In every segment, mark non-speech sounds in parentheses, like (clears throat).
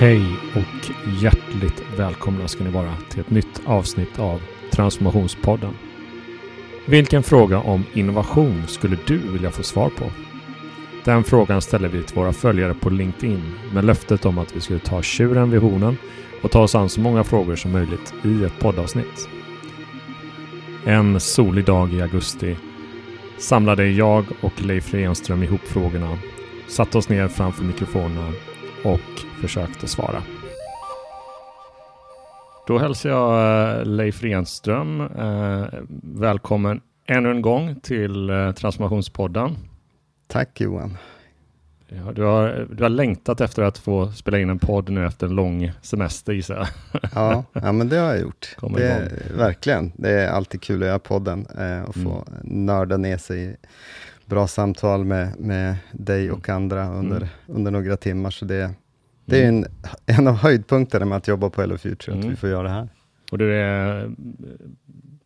Hej och hjärtligt välkomna ska ni vara till ett nytt avsnitt av Transformationspodden. Vilken fråga om innovation skulle du vilja få svar på? Den frågan ställer vi till våra följare på LinkedIn med löftet om att vi skulle ta tjuren vid hornen och ta oss an så många frågor som möjligt i ett poddavsnitt. En solig dag i augusti samlade jag och Leif Renström ihop frågorna, satte oss ner framför mikrofonerna och försökte svara. Då hälsar jag eh, Leif Renström eh, välkommen ännu en gång till eh, Transformationspodden. Tack Johan. Ja, du, har, du har längtat efter att få spela in en podd nu efter en lång semester gissar jag. (laughs) Ja, ja men det har jag gjort. Det, verkligen. Det är alltid kul att göra podden eh, och få mm. nörda ner sig i bra samtal med, med dig och andra under, mm. under några timmar. Så det, det är en, en av höjdpunkterna med att jobba på Hello Future, mm. att vi får göra det här. Och du är eh,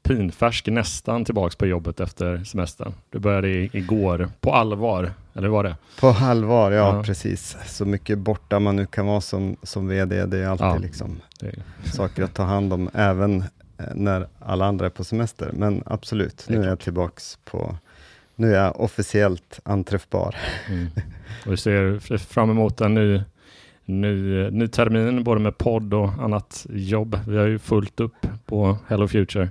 pinfärsk, nästan tillbaks på jobbet efter semestern. Du började igår på allvar, eller var det? På allvar, ja, ja, precis. Så mycket borta man nu kan vara som, som VD, det är alltid ja, liksom är... saker att ta hand om, (laughs) även eh, när alla andra är på semester. Men absolut, nu är jag tillbaks på nu är jag officiellt anträffbar. Mm. (laughs) Och du ser fram emot en ny, ny, ny termin, både med podd och annat jobb. Vi har ju fullt upp på Hello Future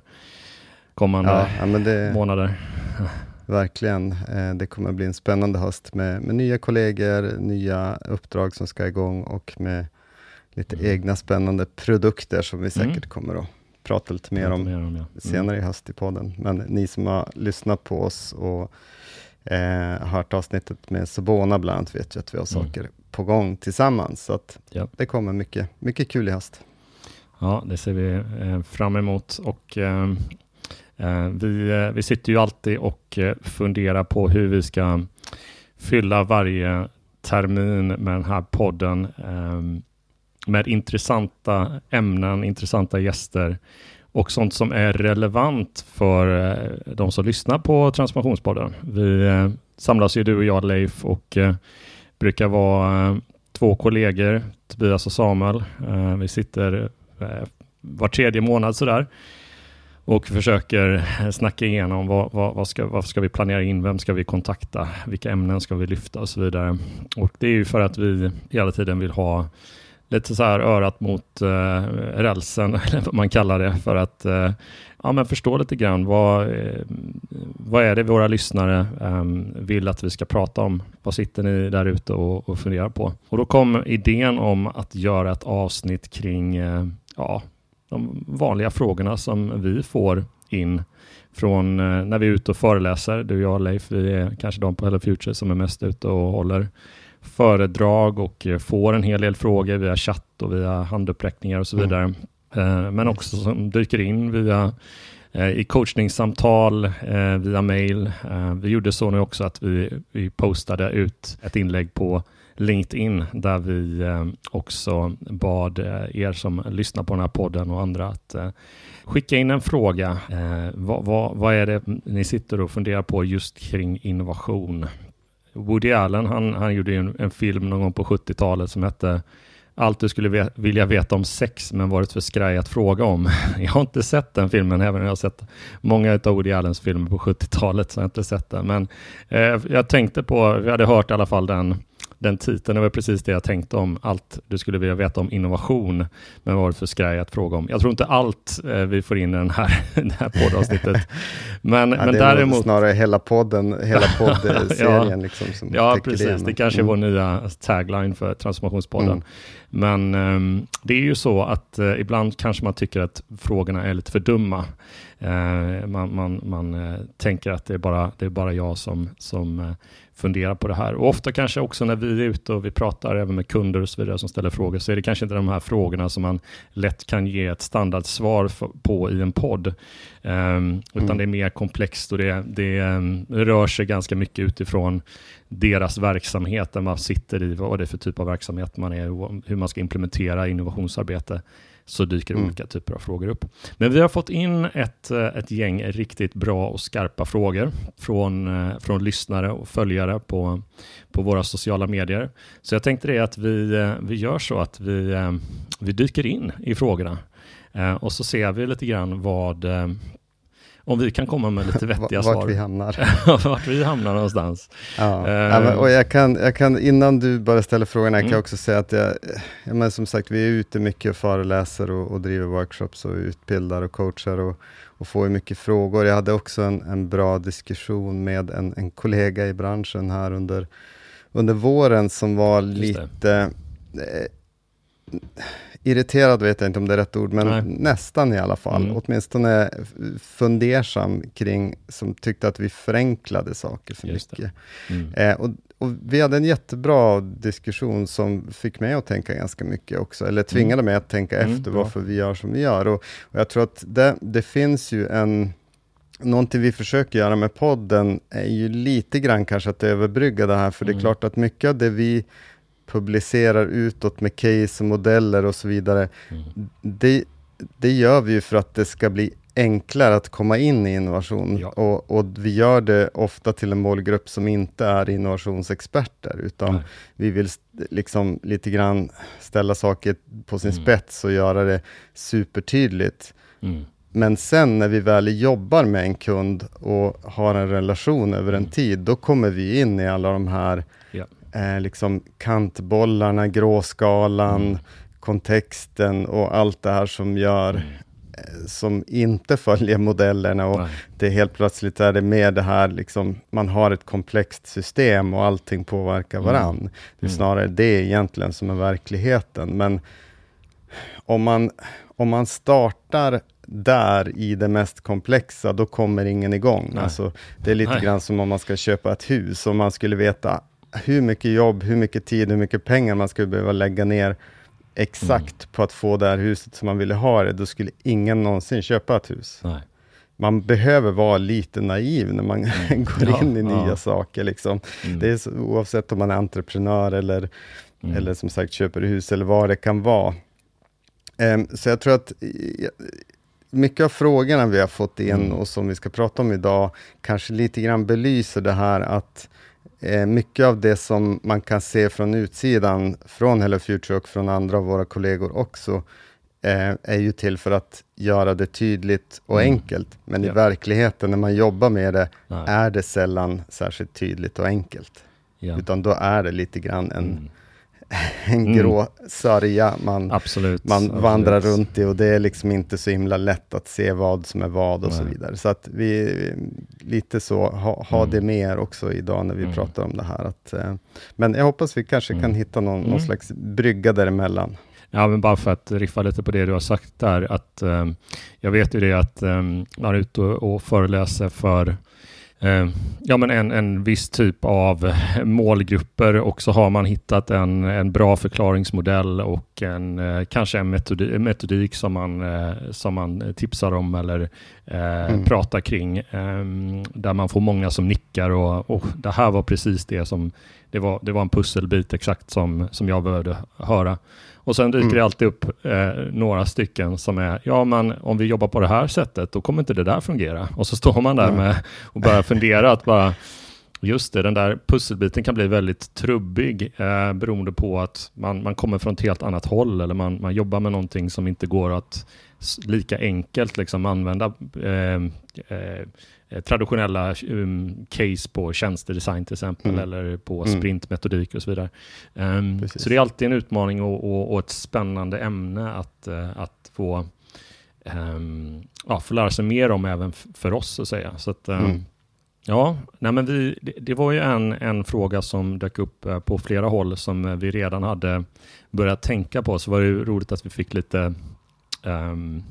kommande ja, ja, det, månader. Verkligen. Eh, det kommer bli en spännande höst med, med nya kollegor, nya uppdrag som ska igång och med lite mm. egna spännande produkter som vi säkert mm. kommer att prata lite mer om, mer om ja. mm. senare i höst i podden. Men ni som har lyssnat på oss och eh, hört avsnittet med Sobona bland annat, vet ju att vi har mm. På gång tillsammans. Så att ja. det kommer mycket, mycket kul i höst. Ja, det ser vi eh, fram emot. Och, eh, eh vi, vi sitter ju alltid och funderar på hur vi ska fylla varje termin med den här podden med intressanta ämnen, intressanta gäster och sånt som är relevant för de som lyssnar på Transformationspodden. Vi samlas ju du och jag Leif och brukar vara eh, två kollegor, Tobias och Samuel. Eh, vi sitter eh, var tredje månad sådär och försöker snacka igenom vad, vad, vad, ska, vad ska vi planera in, vem ska vi kontakta, vilka ämnen ska vi lyfta och så vidare. Och det är ju för att vi hela tiden vill ha lite så här örat mot eh, rälsen, (laughs) eller vad man kallar det, för att eh, ja, men förstå lite grann vad, eh, vad är det våra lyssnare eh, vill att vi ska prata om? Vad sitter ni där ute och, och funderar på? Och då kom idén om att göra ett avsnitt kring eh, ja, de vanliga frågorna som vi får in från eh, när vi är ute och föreläser. Du och jag Leif, vi är kanske de på Hello Future som är mest ute och håller föredrag och får en hel del frågor via chatt och via handuppräckningar och så mm. vidare. Mm. Eh, men också som dyker in via eh, i coachningssamtal eh, via mail. Vi gjorde så nu också att vi, vi postade ut ett inlägg på LinkedIn där vi också bad er som lyssnar på den här podden och andra att skicka in en fråga. Vad, vad, vad är det ni sitter och funderar på just kring innovation? Woody Allen, han, han gjorde en, en film någon gång på 70-talet som hette allt du skulle ve vilja veta om sex men varit för skraj att fråga om. (laughs) Jag har inte sett den filmen, även om jag har sett många av Woody Allens filmer på (laughs) 70-talet, så jag har inte sett den. Men eh, jag tänkte på, vi hade hört i alla fall den den titeln. Var precis det jag tänkte om allt du skulle vilja veta om innovation. Men vad var det för skraj att fråga om? Jag tror inte allt eh, vi får in i den här, (laughs) det här poddavsnittet. Men, ja, men däremot... är snarare hela podden, hela (laughs) poddserien. ja, liksom, som ja precis. Det, det kanske är vår mm. nya tagline för Transformationspodden. Mm. Men um, det är ju så att uh, ibland kanske man tycker att frågorna är lite för dumma. Uh, man man, man uh, tänker att det är bara, det är bara jag som, som fundera på det här. Och ofta kanske också när vi är ute och vi pratar även med kunder och så vidare som ställer frågor, så är det kanske inte de här frågorna som man lätt kan ge ett standardsvar på i en podd. Um, utan mm. det är mer komplext och det, det um, rör sig ganska mycket utifrån deras verksamhet, där man sitter i, vad det är för typ av verksamhet man är och hur man ska implementera innovationsarbete så dyker mm. olika typer av frågor upp. Men vi har fått in ett, ett gäng riktigt bra och skarpa frågor från, från lyssnare och följare på, på våra sociala medier. Så jag tänkte det att vi, vi gör så att vi, vi dyker in i frågorna och så ser vi lite grann vad om vi kan komma med lite (laughs) vettiga vart svar. Vart vi hamnar. (laughs) vart vi hamnar någonstans. Ja. Uh, ja men, och jag kan, jag kan, innan du bara ställer frågorna, mm. kan jag också säga att jag, ja, men som sagt, vi är ute mycket och föreläser och, och driver workshops och utbildar och coachar och, och får mycket frågor. Jag hade också en, en bra diskussion med en, en kollega i branschen här under, under våren som var lite eh, irriterad vet jag inte om det är rätt ord, men Nej. nästan i alla fall. Mm. Åtminstone fundersam kring, som tyckte att vi förenklade saker för Just mycket. Mm. Eh, och, och, vi hade en jättebra diskussion som fick mig att tänka ganska mycket också, eller tvingade mm. mig att tänka mm, efter varför vi gör som vi gör. Och, och jag tror att det, det finns ju en Någonting vi försöker göra med podden är ju lite grann kanske att överbrygga det här, för det är mm. klart att mycket av det vi publicerar utåt med case och modeller och så vidare. Mm. Det, det gör vi ju för att det ska bli enklare att komma in i innovation. Ja. Och, och, vi gör det ofta till en målgrupp som inte är innovationsexperter, utan Nej. vi vill liksom lite grann ställa saker på sin mm. spets och göra det supertydligt. Mm. Men sen när vi väl jobbar med en kund och har en relation över en mm. tid, då kommer vi in i alla de här eh, liksom kantbollarna, gråskalan, mm. kontexten och allt det här som gör mm. eh, som inte (laughs) följer modellerna och Nej. det helt plötsligt är det med det här, liksom, man har ett komplext system och allting påverkar mm. varann. Mm. Det är snarare det egentligen som är verkligheten. Men om man, om man startar där i det mest komplexa, då kommer ingen igång. Alltså, det är lite Nej. grann som om man ska köpa ett hus, och man skulle veta hur mycket jobb, hur mycket tid, hur mycket pengar man skulle behöva lägga ner exakt mm. på att få det här huset som man ville ha det, då skulle ingen någonsin köpa ett hus. Nej. Man behöver vara lite naiv när man mm. (laughs) går ja, in i nya ja. saker. Liksom. Mm. Det är så, oavsett om man är entreprenör eller, mm. eller som sagt köper hus eller vad det kan vara. Um, så jag tror att mycket av frågorna vi har fått in mm. och som vi ska prata om idag, kanske lite grann belyser det här att mycket av det som man kan se från utsidan, från Hello Future och från andra av våra kollegor också, eh, är ju till för att göra det tydligt och mm. enkelt. Men ja. i verkligheten, när man jobbar med det, Nej. är det sällan särskilt tydligt och enkelt. Ja. Utan då är det lite grann en mm (laughs) en mm. grå mm. sörja man, absolut, man absolut. vandrar runt i och det är liksom inte så himla lätt att se vad som är vad och Nej. så vidare. Så att vi lite så, ha, ha mm. det med också idag när vi mm. pratar om det här. Att, eh, men jag hoppas vi kanske kan mm. hitta någon, någon mm. slags brygga däremellan. Ja, men bara för att riffa lite på det du har sagt där, att eh, jag vet ju det att eh, man är ute och, och föreläser för ja, men en, en viss typ av målgrupper och så har man hittat en, en bra förklaringsmodell och en, eh, kanske en metodik, metodik som, man, eh, som man tipsar om eller mm. pratar kring där man får många som nickar och, och det här var precis det som det var, det var en pusselbit exakt som, som jag behövde höra. Och sen dyker mm. det alltid upp eh, några stycken som är, ja men om vi jobbar på det här sättet, då kommer inte det där fungera. Och så står man där mm. med och börjar fundera att bara, just det, den där pusselbiten kan bli väldigt trubbig eh, beroende på att man, man kommer från ett helt annat håll eller man, man jobbar med någonting som inte går att lika enkelt liksom använda eh, eh, traditionella um, case på tjänstedesign till exempel mm. eller på mm. sprintmetodik och så vidare. Um, så det är alltid en utmaning och, och, och ett spännande ämne att, uh, att få, um, ja, få lära sig mer om även för oss så att säga. Så att, um, mm. Ja, nej men vi, det, det, var ju en, en fråga som dök upp uh, på flera håll som vi redan hade börjat tänka på, så var det roligt att vi fick lite um,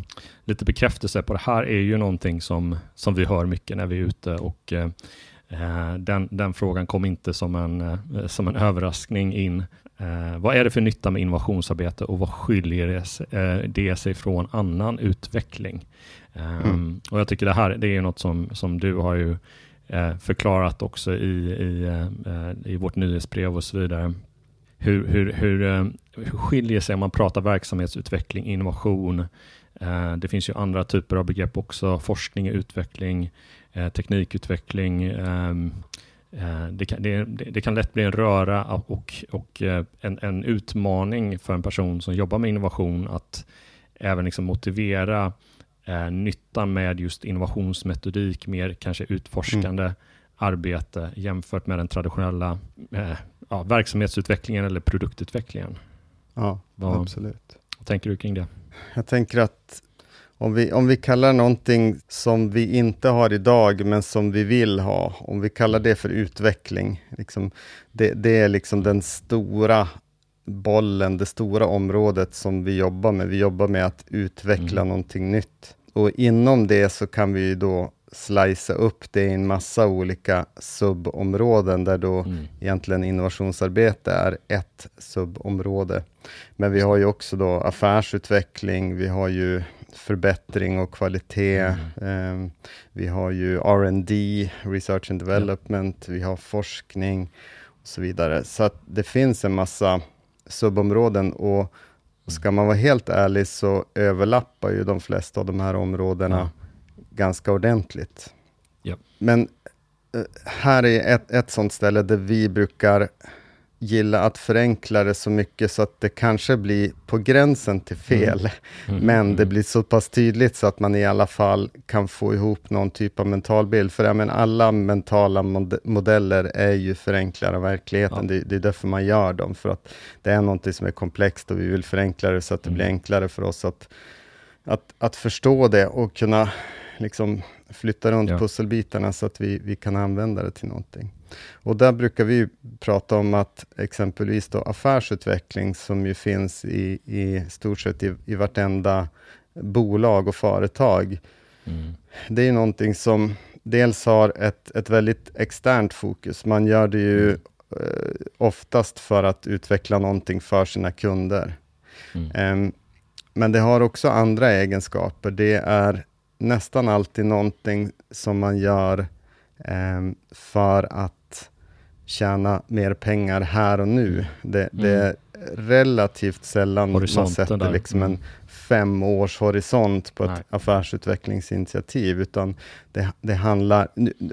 lite bekräftelse på det här är ju någonting som, som vi hör mycket när vi är ute och uh, den, den frågan kom inte som en, uh, som en överraskning in. Uh, vad är det för nytta med innovationsarbete och vad skiljer det, det sig från annan utveckling? Um, mm. Och jag tycker det här det är något som, som du har ju förklarat också i, i, i vårt nyhetsbrev och så vidare hur, hur, hur, eh, hur skiljer sig om man pratar verksamhetsutveckling, innovation, eh, det finns ju andra typer av begrepp också, forskning, utveckling, eh, teknikutveckling, ehm, det kan, det, det kan, lätt bli en röra och, och en, en, utmaning för en person som jobbar med innovation att även liksom motivera nyttan med just innovationsmetodik, mer kanske utforskande. mm. Arbete jämfört med den traditionella eh, ja, verksamhetsutvecklingen eller produktutvecklingen. Ja, Vad, absolut. Vad tänker du kring det? Jag tänker att om vi, om vi kallar någonting som vi inte har idag, men som vi vill ha, om vi kallar det för utveckling, liksom, det, det är liksom den stora bollen, det stora området som vi jobbar med. Vi jobbar med att utveckla mm. någonting nytt. Och inom det så kan vi då slicea upp det i en massa olika subområden, där då mm. egentligen innovationsarbete är ett subområde. Men vi har ju också då affärsutveckling, vi har ju förbättring och kvalitet, mm. eh, vi har ju R&D, research and development, ja. vi har forskning och så vidare. Så det finns en massa subområden och ska man vara helt ärlig så överlappar ju de flesta av de här områdena. Ganska ordentligt. Ja. Men eh, här är ett, ett sånt ställe där vi brukar gilla att förenkla det så mycket så att det kanske blir på gränsen till mm. fel, mm. (laughs) men det blir så pass tydligt så att man i alla fall kan få ihop någon typ av mental bild. För men alla mentala mod modeller är ju förenklare av verkligheten. Ja. Det, det, är därför man gör dem, för att det är någonting som är komplext och vi vill förenkla det så att det mm. blir enklare för oss att, att, att förstå det och kunna liksom flytta runt ja. pusselbitarna så att vi, vi kan använda det till någonting. Och där brukar vi prata om att exempelvis då affärsutveckling, som ju finns i, i stort sett i, i vartenda bolag och företag, mm. det är någonting som dels har ett, ett väldigt externt fokus. Man gör det ju mm. eh, oftast för att utveckla någonting för sina kunder. Mm. Um, men det har också andra egenskaper. Det är nästan alltid någonting som man gör um, för att tjäna mer pengar här och nu. Det, det mm. är relativt sällan man sätter liksom en mm. femårshorisont på ett Nej. affärsutvecklingsinitiativ, utan det, det, handlar...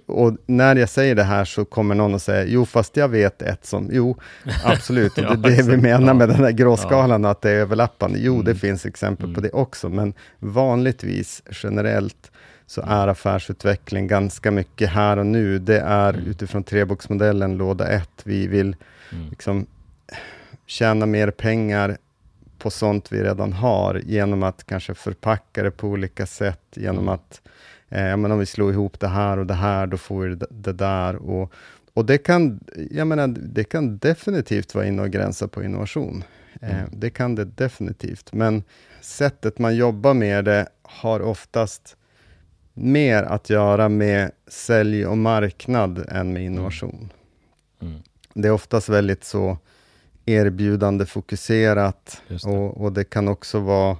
Och när jag säger det här så kommer någon att säga, jo, fast jag vet ett som... Jo, (laughs) absolut, ja, det är det vi menar ja. med den här gråskalan, ja. att det är överlappande. Jo, mm. det finns exempel mm. på det också, men vanligtvis, generellt, så är affärsutveckling ganska mycket här och nu. Det är mm. utifrån treboxmodellen, låda ett. Vi vill mm. liksom tjäna mer pengar på sånt vi redan har, genom att kanske förpacka det på olika sätt, genom mm. att eh, men om vi slår ihop det här och det här, då får vi det, det där. Och, och det, kan, jag menar, det kan definitivt vara inne och gränsa på innovation. Eh, mm. Det kan det definitivt, men sättet man jobbar med det har oftast mer att göra med sälj och marknad än med mm. innovation. Mm. Mm. Det är oftast väldigt så erbjudande fokuserat och, och, det kan också vara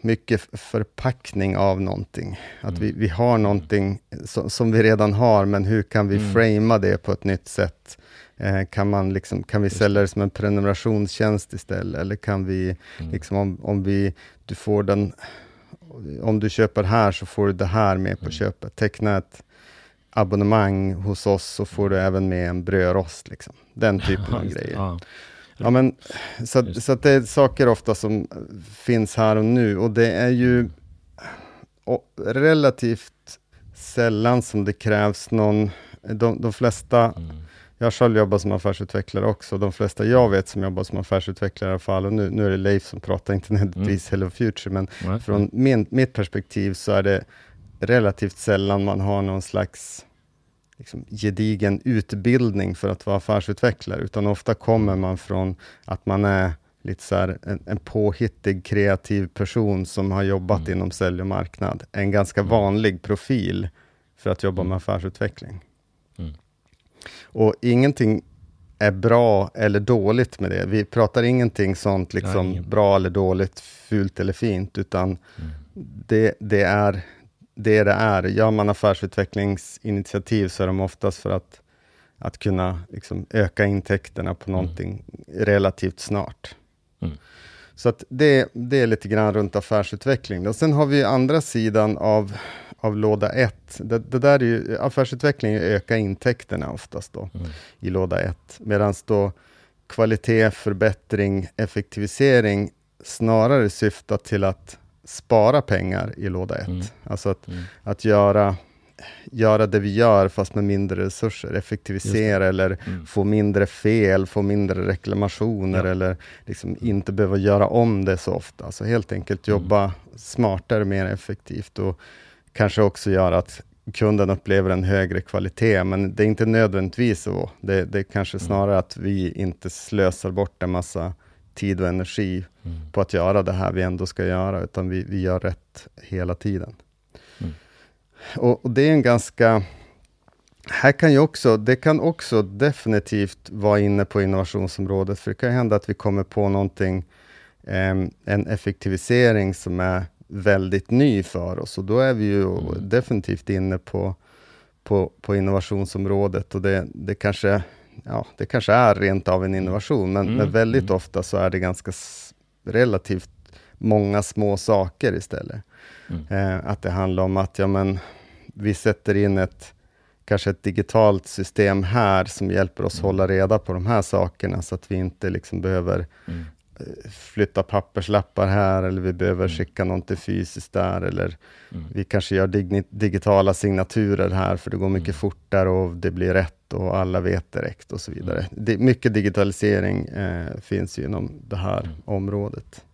mycket förpackning av någonting. Att mm. vi, vi har någonting so, som vi redan har, men hur kan vi mm. framea det på ett nytt sätt? Eh, kan, man liksom, kan vi sälja det som en prenumerationstjänst istället? Eller kan vi, mm. liksom, om, om vi, du får den om du köper här så får du det här med på mm. köpet. Teckna ett abonnemang hos oss så får du även med en brödrost. Liksom. Den (laughs) typen av grejer. Ja. Ja, men, så, så det är saker ofta som finns här och nu och det är ju relativt sällan som det krävs någon, de, de flesta mm jag själv jobbat som affärsutvecklare också. De flesta jag vet som jobbar som affärsutvecklare i alla fall, och nu, nu är det Leif som pratar, inte nödvändigtvis mm. Hello Future, men mm. från min, mitt perspektiv så är det relativt sällan man har någon slags liksom, gedigen utbildning för att vara affärsutvecklare, utan ofta kommer man från att man är lite så här, en, en påhittig, kreativ person som har jobbat mm. inom sälj och marknad. En ganska mm. vanlig profil för att jobba mm. med affärsutveckling. Mm. Och ingenting är bra eller dåligt med det. Vi pratar ingenting sånt, liksom Nej, bra eller dåligt, fult eller fint, utan mm. det, det, är det det är. Gör man affärsutvecklingsinitiativ så är de oftast för att att kunna liksom, öka intäkterna på någonting mm. relativt snart. Mm. Så att det, det är lite grann runt affärsutveckling. Och sen har vi andra sidan av, av låda 1. Det, det, där är ju, affärsutveckling är öka intäkterna oftast då, mm. i låda 1. Medan då kvalitet, förbättring, effektivisering snarare syftar till att spara pengar i låda 1. Mm. Alltså att, mm. att göra, göra det vi gör, fast med mindre resurser. Effektivisera eller mm. få mindre fel, få mindre reklamationer, ja. eller liksom inte behöva göra om det så ofta. Alltså helt enkelt mm. jobba smartare, mer effektivt och kanske också göra att kunden upplever en högre kvalitet, men det är inte nödvändigtvis så. Det, det är kanske mm. snarare att vi inte slösar bort en massa tid och energi mm. på att göra det här vi ändå ska göra, utan vi, vi gör rätt hela tiden. Mm. Och, och, det är en ganska... Här kan ju också, det kan också definitivt vara inne på innovationsområdet, för det kan hända att vi kommer på någonting, eh, en effektivisering som är väldigt ny för oss, och då är vi ju mm. definitivt inne på, på, på innovationsområdet, och det, det kanske ja, det kanske är rent av en innovation, men, mm. men väldigt mm. ofta så är det ganska relativt många små saker istället. Mm. Eh, att det handlar om att ja, men, vi sätter in ett, kanske ett digitalt system här, som hjälper oss mm. hålla reda på de här sakerna, så att vi inte liksom behöver mm flytta papperslappar här, eller vi behöver mm. skicka någonting fysiskt där, eller mm. vi kanske gör dig digitala signaturer här, för det går mycket mm. fortare och det blir rätt och alla vet direkt och så vidare. Mm. Det, mycket digitalisering eh, finns ju inom det här mm. området.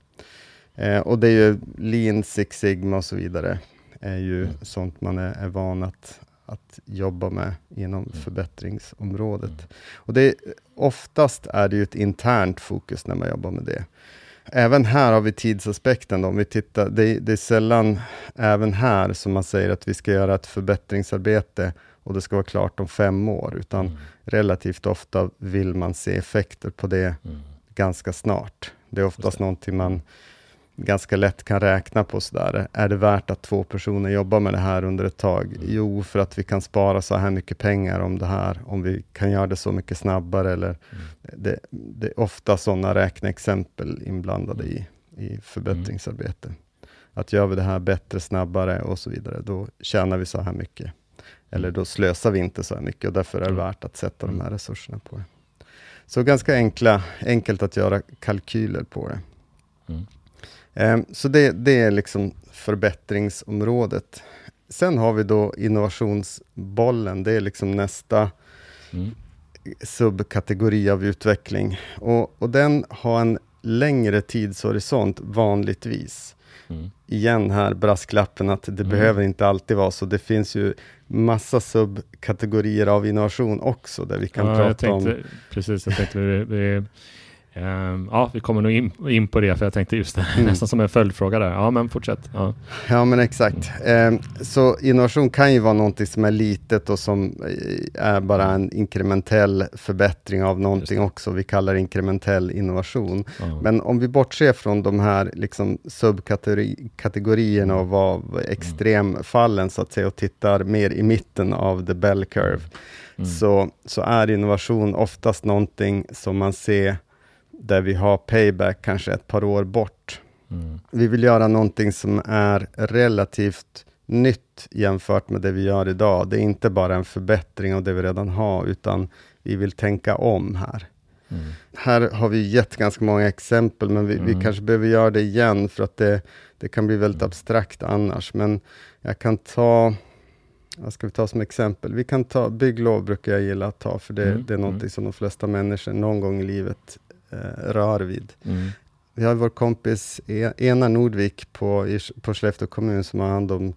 Eh, och det är ju Lean, Six Sigma och så vidare, är ju mm. sånt man är, är van att, att jobba med inom mm. förbättringsområdet. Mm. Och det, oftast är det ju ett internt fokus när man jobbar med det. Även här har vi tidsaspekten. Då. Om vi tittar, det, det är sällan, även här, som man säger att vi ska göra ett förbättringsarbete och det ska vara klart om fem år, utan mm. relativt ofta vill man se effekter på det mm. ganska snart. Det är oftast någonting man ganska lätt kan räkna på sådär. Är det värt att två personer jobbar med det här under ett tag? Mm. Jo, för att vi kan spara så här mycket pengar om det här, om vi kan göra det så mycket snabbare. Eller mm. det, det, är ofta sådana räkneexempel inblandade i, i förbättringsarbete. Mm. Att gör vi det här bättre, snabbare och så vidare, då tjänar vi så här mycket. Eller mm. då slösar vi inte så här mycket och därför är det mm. värt att sätta de här mm. resurserna på det. Så ganska enkla, enkelt att göra kalkyler på det. Mm. Ehm, så det, det är liksom förbättringsområdet. Sen har vi då innovationsbollen, det är liksom nästa mm. subkategori av utveckling. Och, och den har en längre tidshorisont vanligtvis. Mm. Igen här brasklappen att det mm. behöver inte alltid vara så. Det finns ju massa subkategorier av innovation också, där vi kan ja, prata om... Precis, jag tänkte vi, vi Um, ja, vi kommer nog in, in, på det, för jag tänkte just det, (laughs) mm. nästan som en följdfråga där. Ja, men fortsätt. Ja, ja men exakt. Um, så innovation kan ju vara någonting som är litet och som eh, är bara en inkrementell förbättring av någonting också. Vi kallar det inkrementell innovation. Ja. Men om vi bortser från de här liksom, subkategorierna och vad extremfallen, så att säga, och tittar mer i mitten av the bell curve, mm. så, så är innovation oftast någonting som man ser där vi har payback kanske ett par år bort. Mm. Vi vill göra någonting som är relativt nytt jämfört med det vi gör idag. Det är inte bara en förbättring av det vi redan har, utan vi vill tänka om här. Mm. Här har vi gett ganska många exempel, men vi, mm. vi, kanske behöver göra det igen, för att det, det kan bli väldigt abstrakt annars. Men jag kan ta, vad ska vi ta som exempel? Vi kan ta bygglov, brukar jag gilla att ta, för det, mm. det är någonting mm. som de flesta människor någon gång i livet rör vid. Mm. Vi har vår kompis e-, Ena Nordvik på, på Skellefteå kommun som har hand om mm.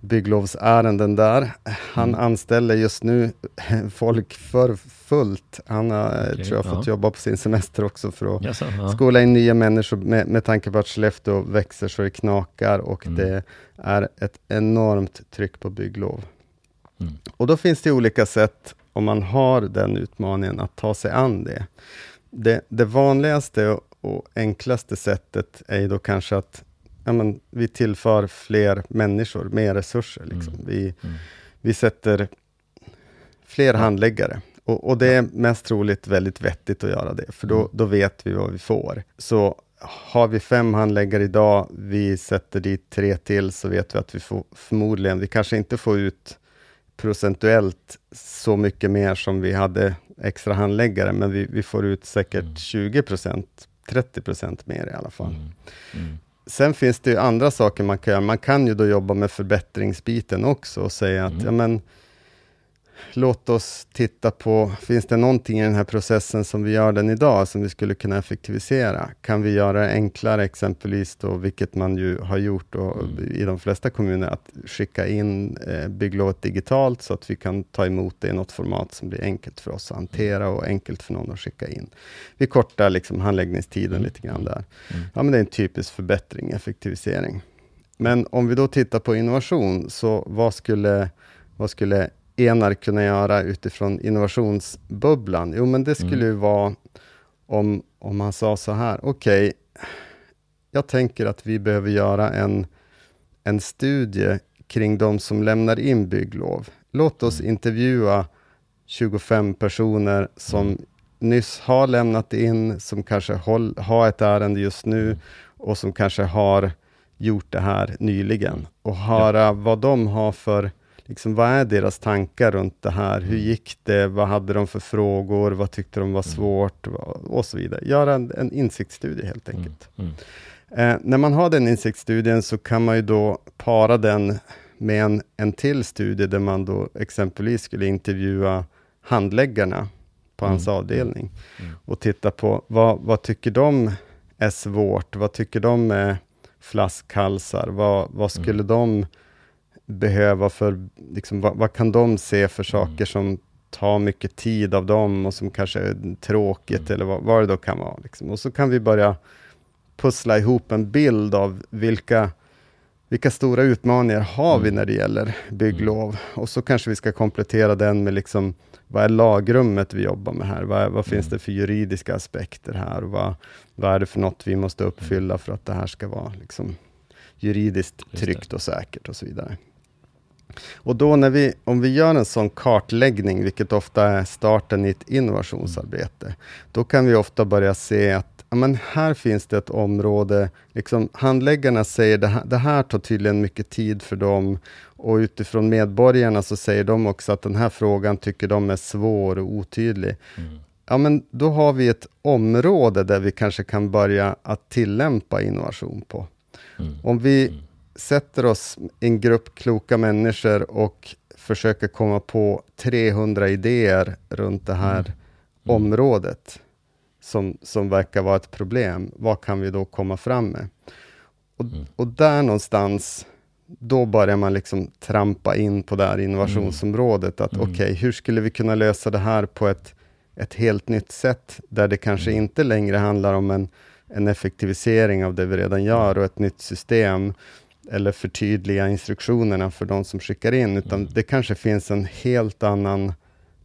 bygglovsärenden där. Han mm. anställer just nu (laughs) folk för fullt. Han har, eh, okay, tror jag, ja. fått jobba på sin semester också för att yes, ja. skola in nya människor med, med tanke på att Skellefteå växer så det knakar och mm. det är ett enormt tryck på bygglov. Mm. Och då finns det olika sätt, om man har den utmaningen, att ta sig an det det, det vanligaste och, och enklaste sättet är ju då kanske att ja, men, vi tillför fler människor, mer resurser. Liksom. Mm. Vi, mm. vi sätter fler handläggare Och, och, det är mest troligt väldigt vettigt att göra det, för då, mm. då vet vi vad vi får. Så har vi fem handläggare idag, vi sätter dit tre till, så vet vi att vi får förmodligen, vi kanske inte får ut procentuellt så mycket mer som vi hade extra handläggare, men vi, vi får ut säkert mm. 20 procent, 30 procent mer i alla fall. Mm. Mm. Sen finns det ju andra saker man kan göra. Man kan ju då jobba med förbättringsbiten också och säga att mm. ja, men, låt oss titta på, finns det någonting i den här processen som vi gör den idag, som vi skulle kunna effektivisera? Kan vi göra det enklare, exempelvis då, vilket man ju har gjort då, mm. i de flesta kommuner, att skicka in eh, bygglovet digitalt, så att vi kan ta emot det i något format som blir enkelt för oss att hantera och enkelt för någon att skicka in. Vi kortar liksom handläggningstiden lite grann där. Mm. Ja, men det är en typisk förbättring, effektivisering. Men om vi då tittar på innovation, så vad skulle, vad skulle Enar kunna göra utifrån innovationsbubblan? Jo, men det skulle mm. ju vara om, om man sa så här, okej, okay, jag tänker att vi behöver göra en, en studie kring de som lämnar in bygglov. Låt oss mm. intervjua 25 personer som mm. nyss har lämnat in, som kanske håll, har ett ärende just nu mm. och som kanske har gjort det här nyligen och höra ja. vad de har för liksom, vad är deras tankar runt det här? Hur mm. gick det? Vad hade de för frågor? Vad tyckte de var mm. svårt? Och så vidare. Göra en, en insiktsstudie helt mm. enkelt. Mm. Eh, när man har den insiktsstudien så kan man ju då para den med en, en till studie där man då exempelvis skulle intervjua handläggarna på hans mm. avdelning mm. och titta på vad, vad tycker de är svårt? Vad tycker de är flaskhalsar? Vad, vad skulle de behöva för, liksom, vad, vad, kan de se för saker mm. som tar mycket tid av dem och som kanske är tråkigt mm. eller vad, vad det då kan vara. Liksom. Och så kan vi börja pussla ihop en bild av vilka, vilka stora utmaningar har vi mm. när det gäller bygglov? Och så kanske vi ska komplettera den med liksom, vad är lagrummet vi jobbar med här? Vad, vad finns det för juridiska aspekter här? Vad, vad är det för något vi måste uppfylla för att det här ska vara liksom, juridiskt tryggt och säkert och så vidare. Och då när vi, om vi gör en sån kartläggning, vilket ofta är starten i ett innovationsarbete, då kan vi ofta börja se att men här finns det ett område, liksom, handläggarna säger det här, det här tar tydligen mycket tid för dem och utifrån medborgarna så säger de också att den här frågan tycker de är svår och otydlig. Mm. Ja, men då har vi ett område där vi kanske kan börja att tillämpa innovation på. Mm. Om vi mm sätter oss en grupp kloka människor och försöker komma på 300 idéer runt det här mm. Mm. området, som, som verkar vara ett problem, vad kan vi då komma fram med? Och, mm. och där någonstans, då börjar man liksom trampa in på det här innovationsområdet, att mm. okej, okay, hur skulle vi kunna lösa det här på ett, ett helt nytt sätt, där det kanske mm. inte längre handlar om en, en effektivisering av det vi redan gör och ett nytt system, eller förtydliga instruktionerna för de som skickar in, utan mm. det kanske finns en helt annan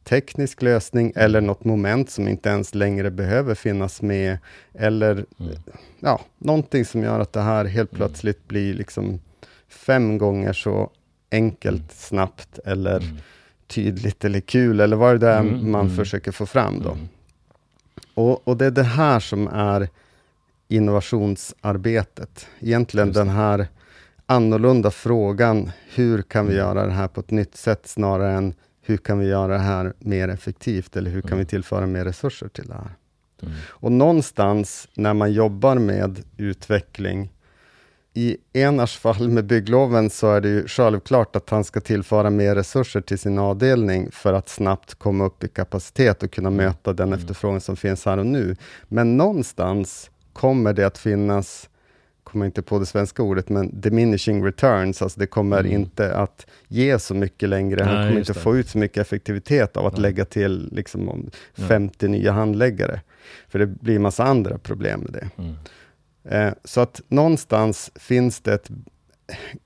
teknisk lösning eller något moment som inte ens längre behöver finnas med, eller mm. ja, någonting som gör att det här helt mm. plötsligt blir liksom fem gånger så enkelt, mm. snabbt eller mm. tydligt eller kul, eller vad det är mm. man försöker få fram då. Och, och, det är det här som är innovationsarbetet. Egentligen den här annorlunda frågan, hur kan vi mm. göra det här på ett nytt sätt, snarare än hur kan vi göra det här mer effektivt, eller hur kan vi mm. tillföra mer resurser till det här? Mm. Och någonstans när man jobbar med utveckling, i Enars fall med byggloven, så är det ju självklart att han ska tillföra mer resurser till sin avdelning, för att snabbt komma upp i kapacitet och kunna möta den efterfrågan som finns här och nu. Men någonstans kommer det att finnas kommer inte på det svenska ordet, men diminishing returns, alltså det kommer mm. inte att ge så mycket längre. Han kommer inte det. få ut så mycket effektivitet av att Nej. lägga till liksom, 50 Nej. nya handläggare. För det blir massa andra problem med det. Mm. Eh, så att någonstans finns det ett,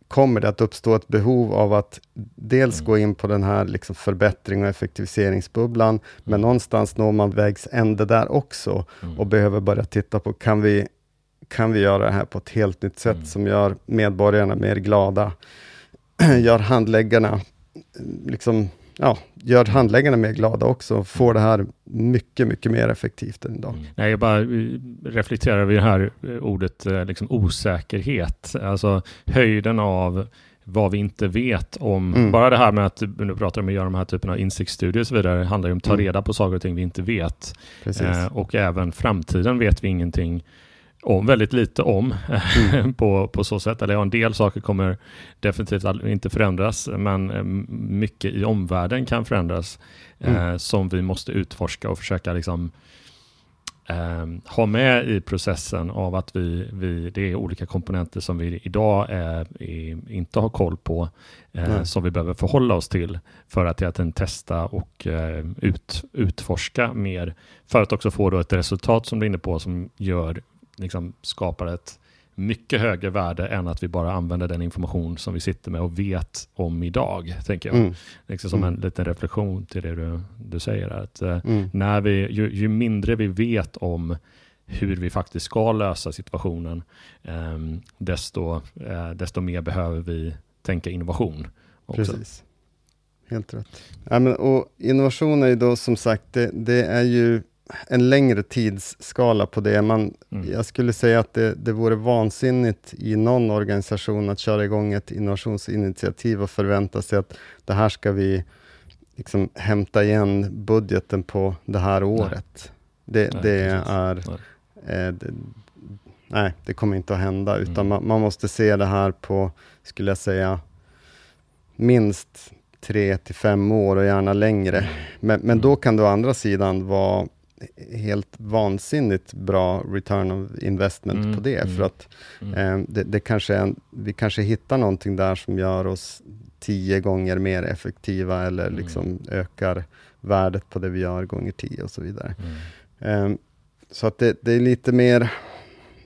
kommer det att uppstå ett behov av att dels mm. gå in på den här liksom förbättring och effektiviseringsbubblan, mm. men någonstans når man vägs ände där också mm. och behöver börja titta på, kan vi kan vi göra det här på ett helt nytt sätt mm. som gör medborgarna mer glada, (clears throat) gör handläggarna liksom ja, gör handläggarna mer glada också, får det här mycket, mycket mer effektivt än idag. Mm. Nej, jag bara reflekterar över det här ordet liksom osäkerhet, alltså höjden av vad vi inte vet om, mm. bara det här med att du pratar om att göra de här typen av insiktsstudier och så vidare, handlar ju om att ta mm. reda på saker och ting vi inte vet. Eh, och även framtiden vet vi ingenting om, väldigt lite om mm. (laughs) på, på så sätt. Eller ja, en del saker kommer definitivt inte förändras, men eh, mycket i omvärlden kan förändras mm. eh, som vi måste utforska och försöka liksom eh, ha med i processen av att vi, vi, det är olika komponenter som vi idag är, är, inte har koll på, eh, som vi behöver förhålla oss till för att egentligen testa och eh, ut, utforska mer, för att också få ett resultat som du är inne på som gör, liksom, skapar ett mycket högre värde än att vi bara använder den information som vi sitter med och vet om idag, tänker jag. Mm. Liksom som mm. en liten reflektion till det du, du säger. Att, eh, mm. när vi, ju, ju, mindre vi vet om hur vi faktiskt ska lösa situationen, eh, desto, eh, desto mer behöver vi tänka innovation. Också. Precis. Helt rätt. Ja, men, och innovation är ju då som sagt, det, det är ju en längre tidsskala på det. Man, mm. Jag skulle säga att det, det vore vansinnigt i någon organisation att köra igång ett innovationsinitiativ och förvänta sig att det här ska vi liksom hämta igen budgeten på det här året. Nej. Det, nej, det är... Nej. Eh, det, nej, det kommer inte att hända, utan mm. man, man, måste se det här på, skulle jag säga, minst tre till fem år och gärna längre. Mm. Men, men då mm. kan det å andra sidan vara helt vansinnigt bra return of investment mm, på det, mm, för att mm. eh, det, det, kanske är, vi kanske hittar någonting där som gör oss tio gånger mer effektiva eller mm. liksom ökar värdet på det vi gör gånger tio och så vidare. Eh, så att det, det, är lite mer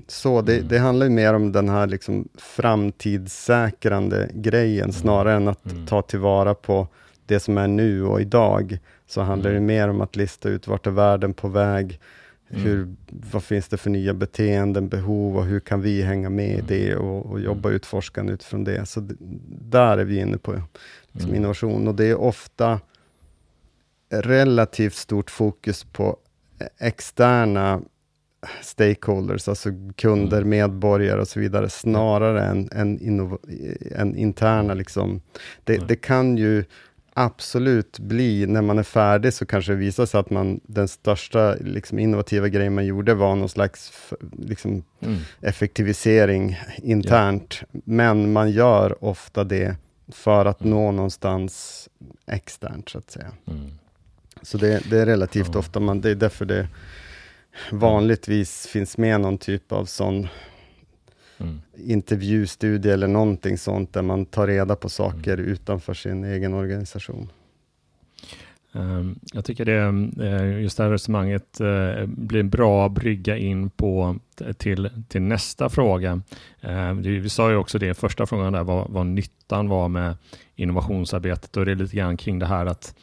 så, det, mm. det handlar mer om den här liksom framtidssäkrande grejen, snarare än att ta tillvara på det som är nu och idag, så handlar mm. det mer om att lista ut vart är världen på väg, mm. hur, vad finns det för nya beteenden, behov och hur kan vi hänga med i mm. det och, och jobba mm. utforskande utifrån det. Så det, där är vi inne på liksom mm. innovation och det är ofta relativt stort fokus på externa stakeholders, alltså kunder, mm. medborgare och så vidare, snarare än, än, än interna. Liksom. Det, det, kan ju absolut bli, när man är färdig, så kanske det visar sig att man, den största liksom, innovativa grejen man gjorde var någon slags liksom, mm. effektivisering internt. Ja. Men man gör ofta det för att mm. nå någonstans externt, så att säga. Mm. Så det, det, är relativt ofta, man, det är därför det vanligtvis finns med någon typ av sån mm. intervjustudie eller någonting sånt, där man tar reda på saker mm. utanför sin egen organisation. Ehm, jag tycker det, eh, just det här resonemanget eh, blir en bra brygga in på till, till nästa fråga. Ehm, vi sa ju också det, första frågan där, vad, vad nyttan var med innovationsarbetet och det är lite grann kring det här att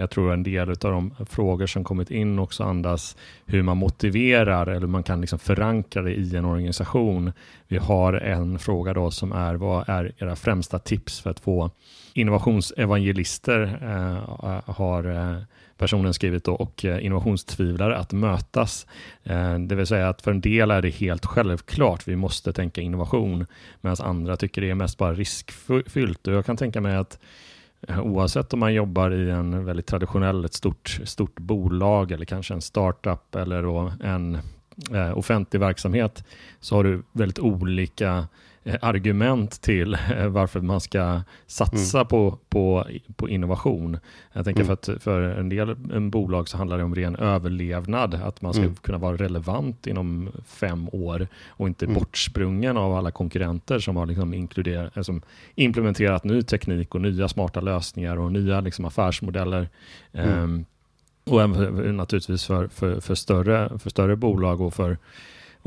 jag tror en del av de frågor som kommit in också andas hur man motiverar eller man kan liksom förankra det i en organisation. Vi har en fråga då som är vad är era främsta tips för att få innovationsevangelister eh, har eh, personen skrivit då, och eh, innovationstvivlare att mötas. Eh, det vill säga att för en del är det helt självklart, vi måste tänka innovation, medan andra tycker det är mest bara riskfyllt. Och jag kan tänka mig att Eh, oavsett om man jobbar i en väldigt traditionell, ett stort, stort bolag eller kanske en startup eller en eh, offentlig verksamhet så har du väldigt olika Eh, argument till eh, varför man ska satsa mm. på, på, på innovation. Jag tänker mm. för att för en del en bolag så handlar det om ren överlevnad, att man ska mm. kunna vara relevant inom fem år och inte mm. bortsprungen av alla konkurrenter som har liksom inkluderat, eh, som implementerat ny teknik och nya smarta lösningar och nya liksom affärsmodeller. Um, och även naturligtvis för, för, för, större, för större bolag och för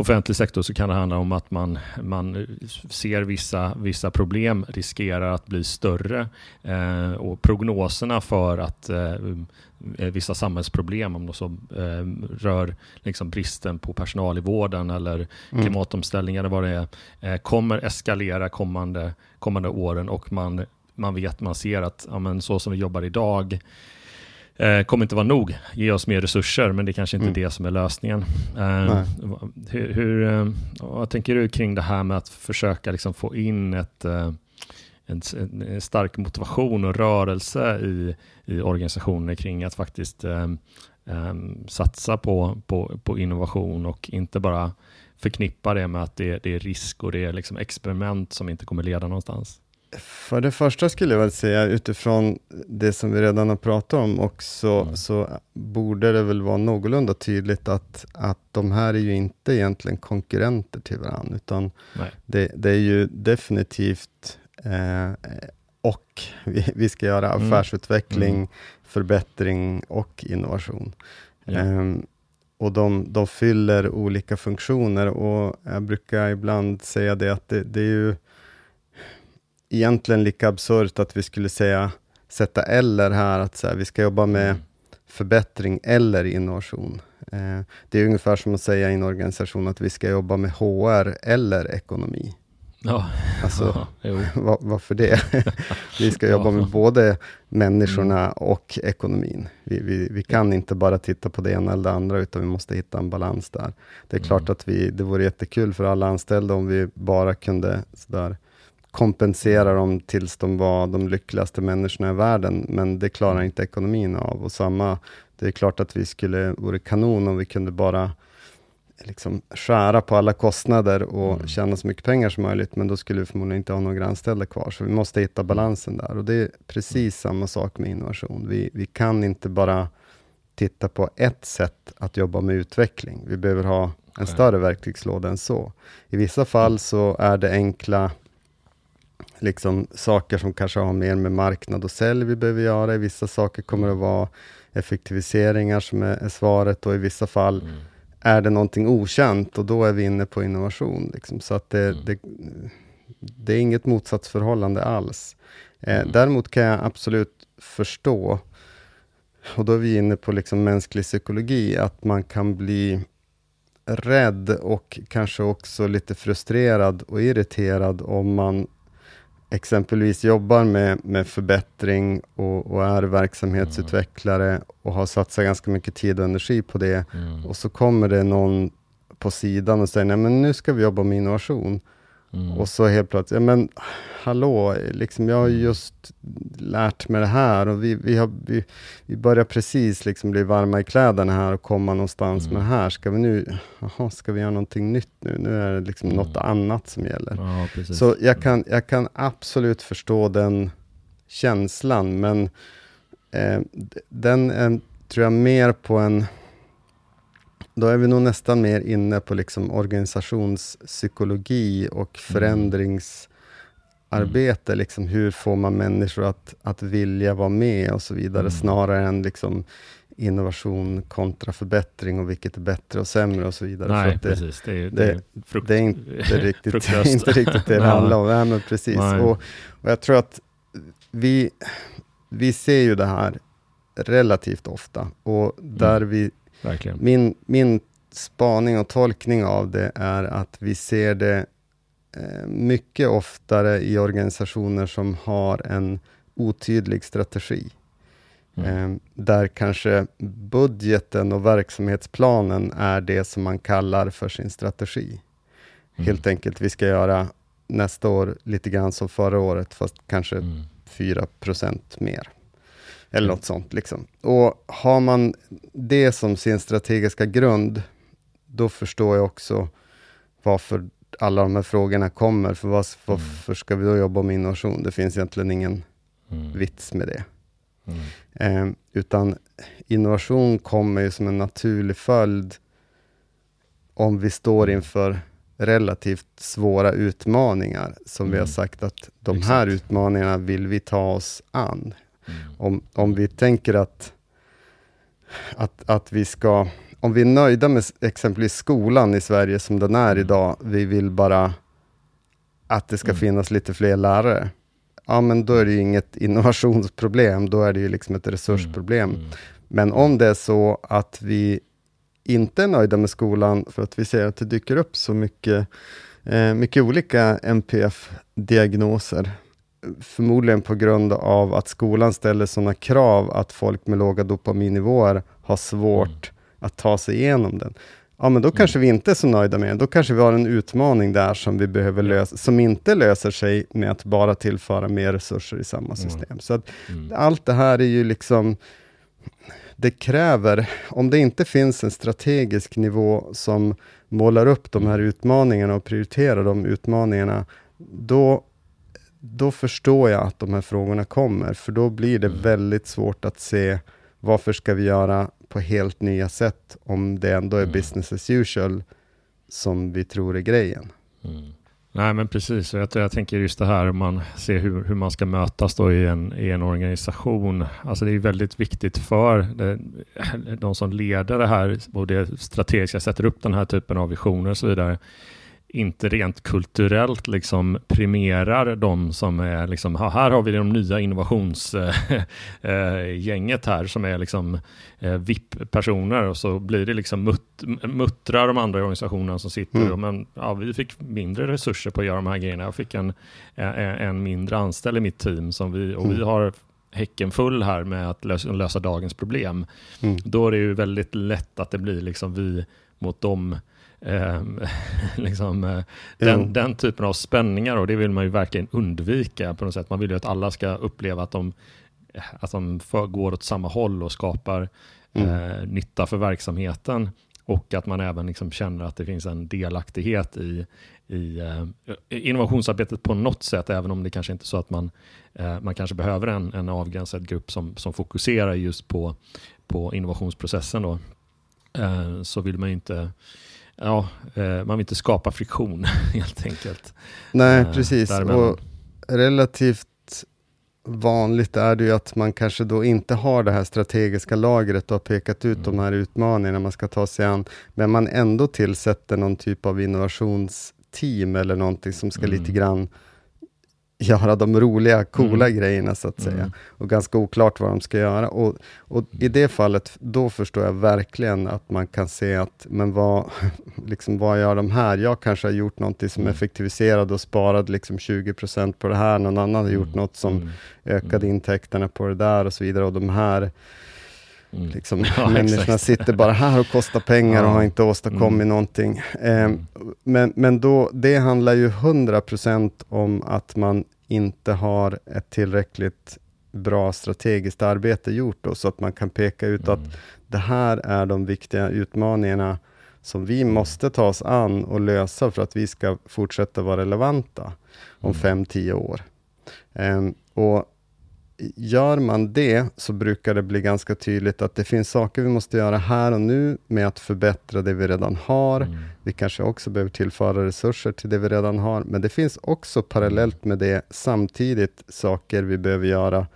offentlig sektor så kan det handla om att man, man ser vissa, vissa problem riskerar att bli större eh, och prognoserna för att eh, vissa samhällsproblem, om de så eh, rör liksom bristen på personal i vården eller mm. klimatomställningar eller vad det är, eh, kommer eskalera kommande, kommande åren och man man vet, man ser att ja, men så som vi jobbar idag eh, kommer inte vara nog. Ge oss mer resurser, men det är kanske inte mm. det som är lösningen. Eh, hur, hur eh, vad tänker du kring det här med att försöka liksom få in ett eh, en, en, stark motivation och rörelse i, i organisationer kring att faktiskt eh, satsa på, på, på innovation och inte bara förknippa det med att det, det är risk och det är liksom experiment som inte kommer leda någonstans? För det första skulle jag väl säga utifrån det som vi redan har pratat om också, mm. så borde det väl vara någorlunda tydligt att, att de här är ju inte egentligen konkurrenter till varandra, utan det, det, är ju definitivt eh, och vi, vi, ska göra mm. affärsutveckling, mm. förbättring och innovation. Ja. Eh, och de, de fyller olika funktioner och jag brukar ibland säga det att det, det är ju egentligen lika absurt att vi skulle säga, sätta eller här, att så här, vi ska jobba med mm. förbättring eller innovation. Eh, det är ungefär som att säga i en organisation att vi ska jobba med HR eller ekonomi. Ja. Alltså, (laughs) var, varför det? (laughs) vi ska jobba med både människorna mm. och ekonomin. Vi, vi, vi, kan inte bara titta på det ena eller det andra, utan vi måste hitta en balans där. Det är mm. klart att vi, det vore jättekul för alla anställda om vi bara kunde sådär, kompensera dem tills de var de lyckligaste människorna i världen, men det klarar mm. inte ekonomin av. Och samma, det är klart att vi skulle, vore kanon om vi kunde bara liksom skära på alla kostnader och mm. tjäna så mycket pengar som möjligt, men då skulle vi förmodligen inte ha några anställda kvar, så vi måste hitta balansen där. Och det är precis mm. samma sak med innovation. Vi, vi kan inte bara titta på ett sätt att jobba med utveckling. Vi behöver ha en större verktygslåda än så. I vissa fall så är det enkla liksom saker som kanske har mer med marknad och sälj vi behöver göra. I vissa saker kommer det vara effektiviseringar som är, är svaret och i vissa fall mm. är det någonting okänt och då är vi inne på innovation. Liksom. Så att det, mm. det, det, är inget motsatsförhållande alls. Eh, mm. Däremot kan jag absolut förstå, och då är vi inne på liksom mänsklig psykologi, att man kan bli rädd och kanske också lite frustrerad och irriterad om man exempelvis jobbar med, med förbättring och, och är verksamhetsutvecklare mm. och har satsat ganska mycket tid och energi på det. Mm. Och så kommer det någon på sidan och säger, nej men nu ska vi jobba med innovation. Mm. Och så helt plötsligt, ja men hallå, liksom, jag har mm. just lärt mig det här och vi, vi, har, vi, vi börjar precis liksom bli varma i kläderna här och komma någonstans mm. med det här. Ska vi nu, aha, ska vi göra någonting nytt nu? Nu är det liksom mm. något annat som gäller. Ja, så jag kan, jag kan absolut förstå den känslan, men eh, den är, tror jag mer på en då är vi nog nästan mer inne på liksom organisationspsykologi och mm. Mm. Liksom hur får man människor att, att vilja vara med och så vidare, mm. snarare än liksom innovation kontra förbättring och vilket är bättre och sämre och så vidare. Nej, det, precis. Det är, det, det, frukt, det är inte, (laughs) riktigt, (laughs) inte riktigt det det (laughs) handlar om. Ja, men precis. Och, och, jag tror att vi, vi ser ju det här relativt ofta och där mm. vi Verkligen. Min, min spaning och tolkning av det är att vi ser det mycket oftare i organisationer som har en otydlig strategi. Mm. Eh, där kanske budgeten och verksamhetsplanen är det som man kallar för sin strategi. Mm. Helt enkelt, vi ska göra nästa år lite grann som förra året, fast kanske mm. 4 mer. Eller något sånt. Liksom. Och har man det som sin strategiska grund, då förstår jag också varför alla de här frågorna kommer. För var, varför ska vi då jobba med innovation? Det finns egentligen ingen mm. vits med det. Mm. Eh, utan innovation kommer ju som en naturlig följd om vi står mm. inför relativt svåra utmaningar, som mm. vi har mm. sagt att de Exakt. här utmaningarna vill vi ta oss an. Mm. Om, om vi tänker att, att, att vi ska, om vi är nöjda med exempelvis skolan i Sverige som den är mm. idag, vi vill bara att det ska mm. finnas lite fler lärare. Ja, men då är det ju inget (laughs) innovationsproblem, då är det ju liksom ett resursproblem. Mm. mm. Men om det är så att vi inte är nöjda med skolan, för att vi ser att det dyker upp så mycket, eh, mycket olika NPF-diagnoser, förmodligen på grund av att skolan ställer sådana krav att folk med låga dopaminnivåer har svårt mm. Att ta sig igenom den. Ja, men då mm. kanske vi inte är så nöjda med den. Då kanske vi har en utmaning där som vi behöver lösa, som inte löser sig med att bara tillföra mer resurser i samma mm. system. Mm. Så att mm. allt det här är ju liksom, det kräver, om det inte finns en strategisk nivå som målar upp de här utmaningarna och prioriterar de utmaningarna, då då förstår jag att de här frågorna kommer, för då blir det mm. väldigt svårt att se varför ska vi göra på helt nya sätt, om det ändå är mm. business as usual som vi tror är grejen. Mm. Nej men precis, jag, jag tänker just det här om man ser hur, hur man ska mötas då i en, i en organisation. Alltså det är väldigt viktigt för det, (clears throat) de som leder det här och det strategiska, sätter upp den här typen av visioner och så vidare inte rent kulturellt liksom premierar de som är liksom, här har vi de nya innovationsgänget (laughs) här som är liksom eh, VIP-personer och så blir det liksom mut, muttrar de andra organisationerna som sitter mm. och men ja, vi fick mindre resurser på att göra de här grejerna. Jag fick en, en, mindre anställd i mitt team som vi, och vi mm. har häcken full här med att lösa, lösa dagens problem. Mm. Då är det ju väldigt lätt att det blir liksom vi mot dem eh, (laughs) liksom, eh, den, den, typen av spänningar och det vill man ju verkligen undvika på något sätt. Man vill ju att alla ska uppleva att de, att de för, går åt samma håll och skapar mm. eh, nytta för verksamheten och att man även liksom känner att det finns en delaktighet i, i eh, innovationsarbetet på något sätt, även om det kanske inte är så att man, eh, man kanske behöver en, en avgränsad grupp som, som fokuserar just på, på innovationsprocessen. Då. Eh, så vill man ju inte ja, eh, man vill inte skapa friktion (laughs) helt enkelt. Nej, eh, precis. Och relativt vanligt är det ju att man kanske då inte har det här strategiska lagret och har pekat ut mm. de här utmaningarna man ska ta sig an, men man ändå tillsätter någon typ av innovationsteam eller någonting som ska mm. lite grann göra de roliga, coola mm. grejerna så att säga. Mm. Och ganska oklart vad de ska göra. Och, och i det fallet, då förstår jag verkligen att man kan se att, men vad, (laughs) liksom, vad gör de här? Jag kanske har gjort någonting som mm. effektiviserade och sparade liksom 20% på det här, någon annan har gjort mm. något som mm. ökade mm. intäkterna på det där och så vidare. Och de här Mm. Liksom, (laughs) ja, människorna exakt. sitter bara här och kostar pengar ja. och har inte åstadkommit mm. någonting. Eh, men men då, det handlar ju 100% om att man inte har ett tillräckligt bra strategiskt arbete gjort, då, så att man kan peka ut mm. att det här är de viktiga utmaningarna som vi mm. måste ta oss an och lösa för att vi ska fortsätta vara relevanta om 5-10 mm. år. Um, och gör man det så brukar det bli ganska tydligt att det finns saker vi måste göra här och nu med att förbättra det vi redan har. Mm. Vi kanske också behöver tillföra resurser till det vi redan har, men det finns också parallellt med det samtidigt saker vi behöver göra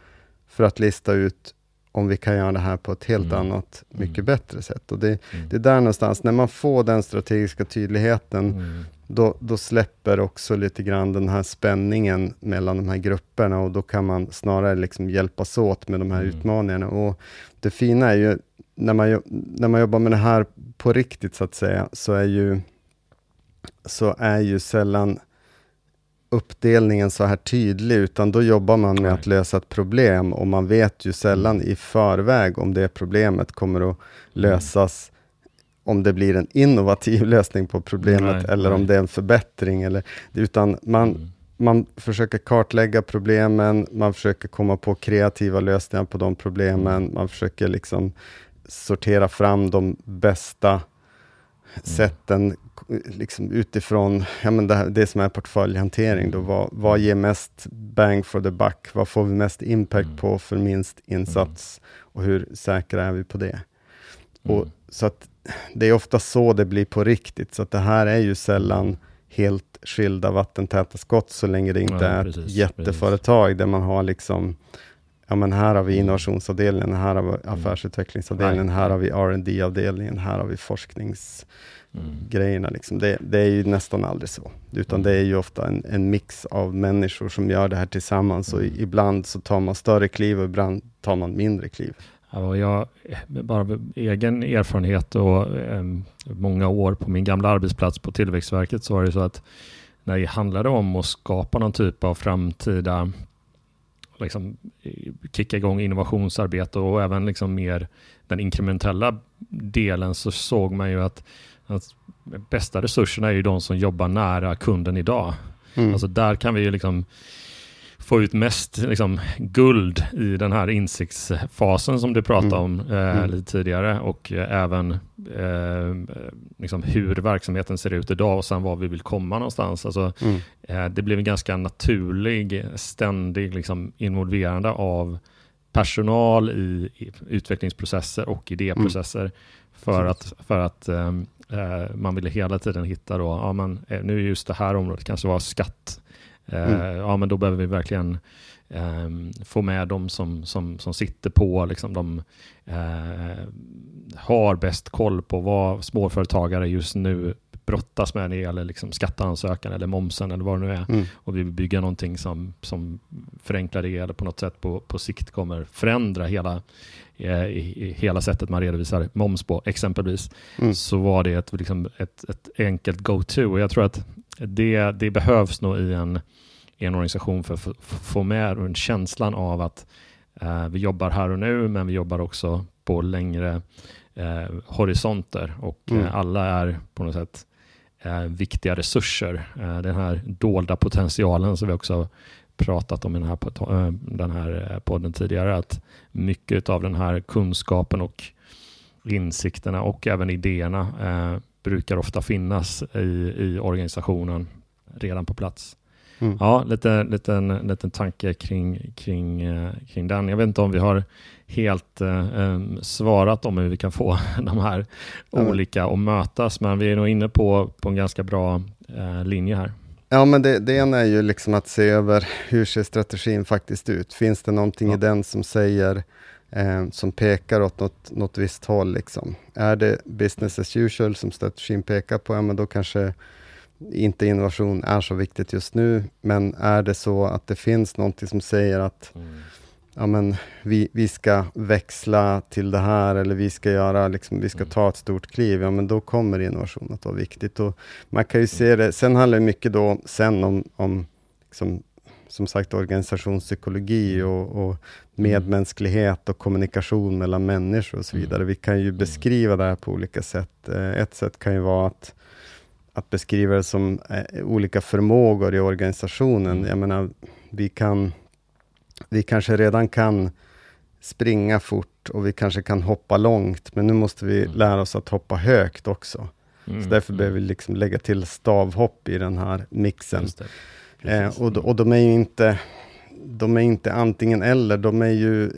för att lista ut om vi kan göra det här på ett helt mm. annat, mycket mm. bättre sätt. Och det, mm. det är där någonstans, när man får den strategiska tydligheten, mm då, då släpper också lite grann den här spänningen mellan de här grupperna och då kan man snarare liksom hjälpas åt med de här mm. utmaningarna. Och det fina är ju, när man, när man jobbar med det här på riktigt så att säga, så är ju, så är ju sällan uppdelningen så här tydlig, utan då jobbar man med Nej. att lösa ett problem och man vet ju sällan mm. i förväg om det problemet kommer att mm. lösas om det blir en innovativ (laughs) lösning på problemet nej, eller nej. om det är en förbättring. Eller, utan man, mm. man försöker kartlägga problemen, man försöker komma på kreativa lösningar på de problemen, mm. man försöker liksom sortera fram de bästa mm. sätten liksom utifrån ja, men det, det som är portföljhantering. Då, vad, vad ger mest bang for the buck? Vad får vi mest impact mm. på för minst insats? Mm. Och hur säkra är vi på det? Och, mm. så att det är ofta så det blir på riktigt, så det här är ju sällan helt skilda vattentäta skott, så länge det inte ja, är precis, ett jätteföretag, precis. där man har liksom Ja, men här har vi innovationsavdelningen, här har vi mm. affärsutvecklingsavdelningen, här har vi rd avdelningen här har vi forskningsgrejerna. Mm. Liksom. Det, det, är ju nästan aldrig så, utan mm. det är ju ofta en, en, mix av människor som gör det här tillsammans, och mm. ibland så tar man större kliv och ibland tar man mindre kliv. Ja, jag, bara egen erfarenhet och eh, många år på min gamla arbetsplats på Tillväxtverket så var det så att när det handlade om att skapa någon typ av framtida liksom, kicka igång innovationsarbete och även liksom mer den inkrementella delen så såg man ju att, att bästa resurserna är ju de som jobbar nära kunden idag. Mm. Alltså där kan vi ju liksom få ut mest liksom, guld i den här insiktsfasen som du pratade mm. om eh, mm. lite tidigare och eh, även eh, liksom hur verksamheten ser ut idag och sen var vi vill komma någonstans. Alltså, mm. eh, det blev en ganska naturlig, ständig liksom, involverande av personal i, i utvecklingsprocesser och idéprocesser för att, för att um, uh, man ville hela tiden hitta då, ja men nu är just det här området kanske var skatt Eh, mm. Ja, men då behöver vi verkligen um, få med de som, som, som sitter på, liksom de uh, har bäst koll på vad småföretagare just nu brottas med när det gäller liksom skatteansökan eller momsen eller vad det nu är. Mm. Och vi vill bygga någonting som, som förenklar det eller på något sätt på, på sikt kommer förändra hela, eh, hela sättet man redovisar moms på exempelvis. Mm. Så var det ett, liksom ett, ett enkelt go-to. jag tror att det, det behövs nog i en, i en organisation för att få med en känslan av att eh, vi jobbar här och nu, men vi jobbar också på längre eh, horisonter och mm. eh, alla är på något sätt eh, viktiga resurser. Eh, den här dolda potentialen som vi också pratat om i den här, eh, den här podden tidigare, att mycket av den här kunskapen och insikterna och även idéerna brukar ofta finnas i, i organisationen redan på plats. Mm. Ja, lite, liten, liten tanke kring, kring, eh, kring den. Jag vet inte om vi har helt eh, svarat om hur vi kan få (laughs) de här mm. olika att mötas, men vi är nog inne på, på en ganska bra eh, linje här. Ja, men det, det ena är ju liksom att se över (laughs) hur ser strategin faktiskt ut? Finns det någonting ja. i den som säger eh, som pekar åt något, något visst håll. Liksom. Är det business as usual som strategin pekar på, ja, men då kanske inte innovation är så viktigt just nu, men är det så att det finns någonting som säger att mm. Ja, men vi, vi ska växla till det här, eller vi ska, göra, liksom, vi ska mm. ta ett stort kliv, ja, men då kommer innovation att vara viktigt. Och man kan ju se det, sen handlar det mycket då sen om, om liksom, som sagt organisationspsykologi mm. och, och, medmänsklighet och kommunikation mellan människor och så mm. vidare. Vi kan ju mm. beskriva det här på olika sätt. Eh, ett sätt kan ju vara att, att beskriva det som eh, olika förmågor i organisationen. Jag menar, vi kan vi kanske redan kan springa fort och vi kanske kan hoppa långt, men nu måste vi lära oss att hoppa högt också. Mm. Så därför behöver vi liksom lägga till stavhopp i den här mixen. Eh, och, och de är ju inte, de är inte antingen eller, de, är ju,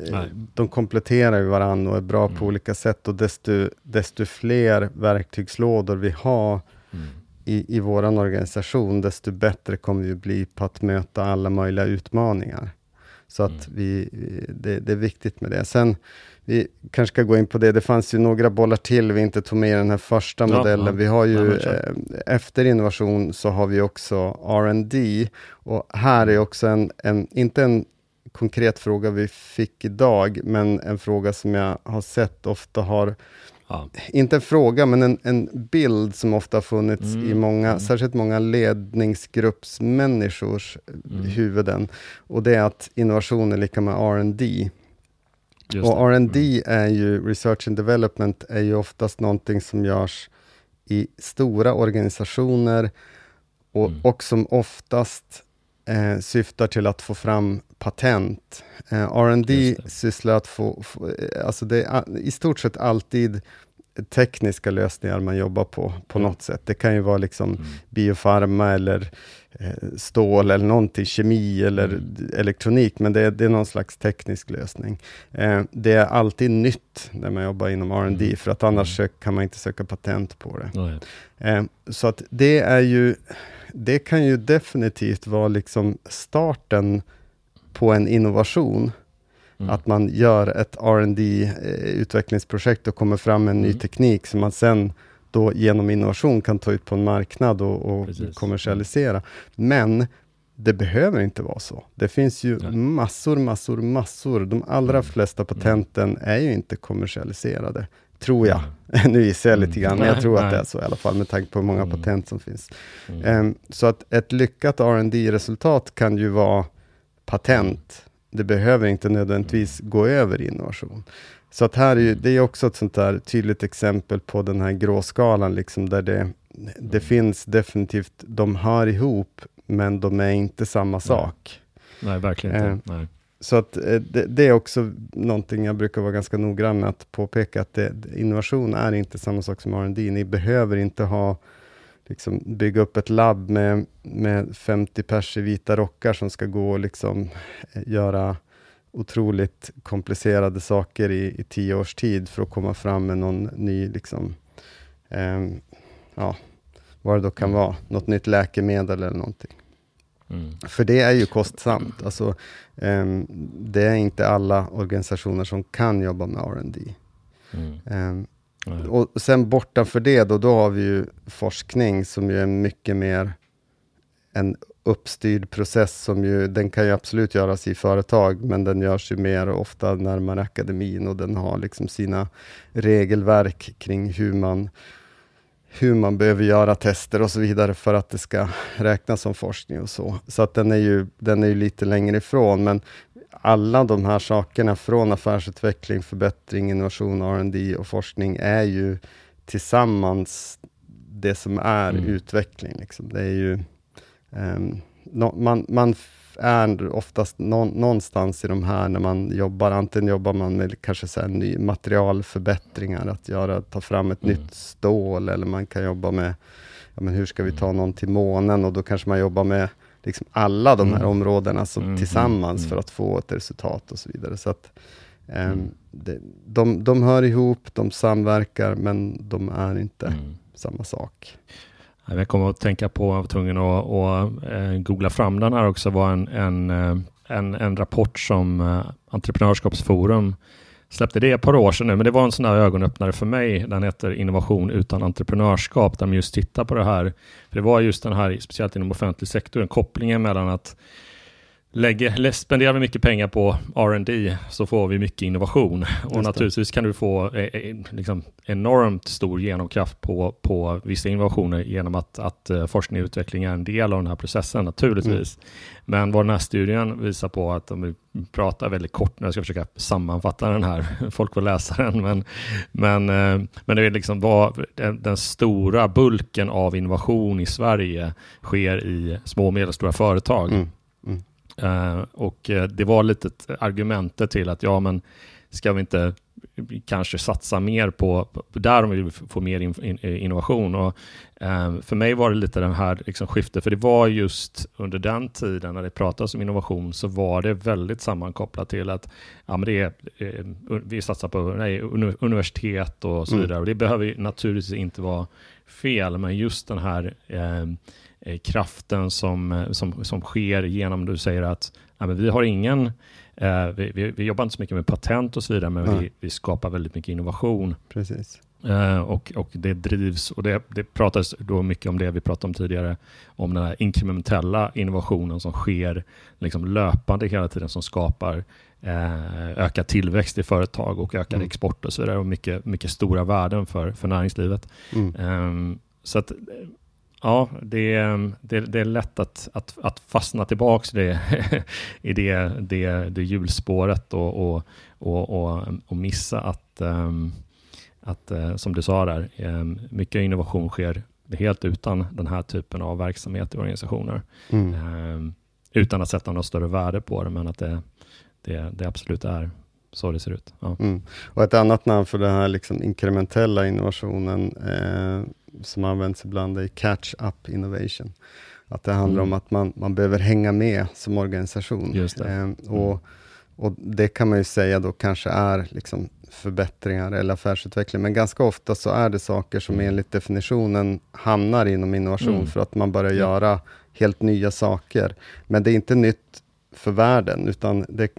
de kompletterar ju varandra och är bra mm. på olika sätt. Och desto, desto fler verktygslådor vi har mm. i, i vår organisation, desto bättre kommer vi bli på att möta alla möjliga utmaningar. Så att mm. vi, det, det, är viktigt med det. Sen vi kanske ska gå in på det. Det fanns ju några bollar till vi inte tog med i den här första ja, modellen. Ja. Vi har ju eh, efter innovation så har vi också R&D och här är också en, en, inte en konkret fråga vi fick idag, men en fråga som jag har sett ofta har Ja. Inte en fråga, men en, en bild som ofta har funnits mm. i många, mm. särskilt många ledningsgruppsmänniskors mm. huvuden. Och det är att innovation är lika med R&D och R&D mm. är ju, research and development, är ju oftast någonting som görs i stora organisationer och, mm. och som oftast eh, syftar till att få fram patent. Eh, R&D sysslar att få, få, eh, alltså det är i stort sett alltid tekniska lösningar man jobbar på, på mm. något sätt. Det kan ju vara liksom mm. biofarma eller eh, stål eller någonting, kemi eller mm. elektronik, men det, det, är någon slags teknisk lösning. Eh, det är alltid nytt när man jobbar inom R&D mm. för att annars mm. kan man inte söka patent på det. Eh, så att det är ju, det kan ju definitivt vara liksom starten på en innovation. Mm. Att man gör ett rd eh, utvecklingsprojekt och kommer fram med en ny mm. teknik som man sen då genom innovation kan ta ut på en marknad och, och kommersialisera. Men det behöver inte vara så. Det finns ju Nej. massor, massor, massor. De allra mm. flesta mm. patenten är ju inte kommersialiserade, tror jag. Mm. (laughs) nu gissar jag lite grann, men jag tror att det är så i alla fall, med tanke på hur många mm. patent som finns. Um, så att ett lyckat rd resultat kan ju vara patent det behöver inte nödvändigtvis gå över i innovation. Så att här är ju, det är också ett sånt där tydligt exempel på den här gråskalan, liksom, där det, det finns definitivt, de hör ihop, men de är inte samma sak. Nej, verkligen inte. Eh, Nej. Så att eh, det, det, är också någonting jag brukar vara ganska noggrann med att påpeka, att det, innovation är inte samma sak som R&D. Ni behöver inte ha, liksom, bygga upp ett labb med, med 50 pers i vita rockar som ska gå och liksom, göra otroligt komplicerade saker i, i tio års tid för att komma fram med någon ny, liksom, eh, ja, vad det då kan vara, något nytt läkemedel eller någonting. Mm. För det är ju kostsamt. Alltså, um, det är inte alla organisationer som kan jobba med R&D. Mm. Um. Och sen bortanför det, då, då har vi ju forskning som ju är mycket mer en uppstyrd process som ju, den kan ju absolut göras i företag, men den görs ju mer ofta närmare akademin och den har liksom sina regelverk kring hur man hur man behöver göra tester och så vidare för att det ska räknas som forskning och så. Så att den är ju, den är ju lite längre ifrån, men alla de här sakerna från affärsutveckling, förbättring, innovation, R&D och forskning är ju tillsammans det som är mm. utveckling. Liksom. Det är ju, um, no, man, man är oftast någon, någonstans i de här när man jobbar, antingen jobbar man med kanske så ny materialförbättringar, att göra, ta fram ett mm. nytt stål, eller man kan jobba med, ja, men hur ska vi ta mm. någon till månen? Och då kanske man jobbar med liksom alla de här mm. områdena så, mm. tillsammans mm. för att få ett resultat och så vidare. Så att, um, det, de, de hör ihop, de samverkar, men de är inte samma sak. Jag kommer att tänka på, jag var tvungen att, att eh, googla fram den här också, var en, en, eh, en, en rapport som eh, Entreprenörskapsforum släppte det ett par år sedan nu, men det var en sån här ögonöppnare för mig. Den heter Innovation utan entreprenörskap, där man just tittar på det här. För det var just den här, speciellt inom offentlig sektor, kopplingen mellan att lägger, spenderar vi mycket pengar på R&D så får vi mycket innovation. Och naturligtvis kan du få eh, eh, liksom enormt stor genomkraft på, på vissa innovationer genom att, att uh, forskning och utveckling är en del av den här processen, naturligtvis. Mm. Men vad den här studien visar på, att om vi pratar väldigt kort, ska jag försöka sammanfatta den här, (laughs) folk får läsa den, men, men, uh, men det är liksom vad, den, den, stora bulken av innovation i Sverige sker i små och medelstora företag. Mm. Uh, och uh, det var lite argumentet till att ja, men ska vi inte kanske satsa mer på, där om vi vill få mer in, in, innovation. Och, för mig var det lite den här liksom, skiftet, för det var just under den tiden när det pratades om innovation så var det väldigt sammankopplat till att ja, men det är, vi satsar på nej, universitet och så mm. vidare. Och det behöver naturligtvis inte vara fel, men just den här Eh, kraften som, eh, som, som sker genom, du säger att ja, men vi har ingen, eh, vi, vi, vi, jobbar inte så mycket med patent och så vidare, men vi, vi, skapar väldigt mycket innovation. Precis. Eh, och, och det drivs, och det, det pratas då mycket om det vi pratade om tidigare, om den här inkrementella innovationen som sker liksom löpande hela tiden, som skapar eh, ökad tillväxt i företag och ökad mm. export och så vidare, och mycket, mycket stora värden för, för näringslivet. Mm. Eh, så att Ja, det, det, det är lätt att, att, att fastna tillbaka det, (laughs) i det, det, det hjulspåret och, och, och, och, missa att, um, att, uh, som du sa där, um, mycket innovation sker helt utan den här typen av verksamhet i organisationer. Mm. Um, utan att sätta något större värde på det, men att det, det, det absolut är så det ser ut. Ja. Mm. Och ett annat namn för den här liksom inkrementella innovationen eh, som används ibland är catch-up innovation. Att det handlar mm. om att man, man behöver hänga med som organisation. Just det. Eh, och, mm. och det kan man ju säga då kanske är liksom förbättringar eller affärsutveckling, men ganska ofta så är det saker som mm. enligt definitionen hamnar inom innovation, mm. för att man börjar göra helt nya saker. Men det är inte nytt för världen. Utan det,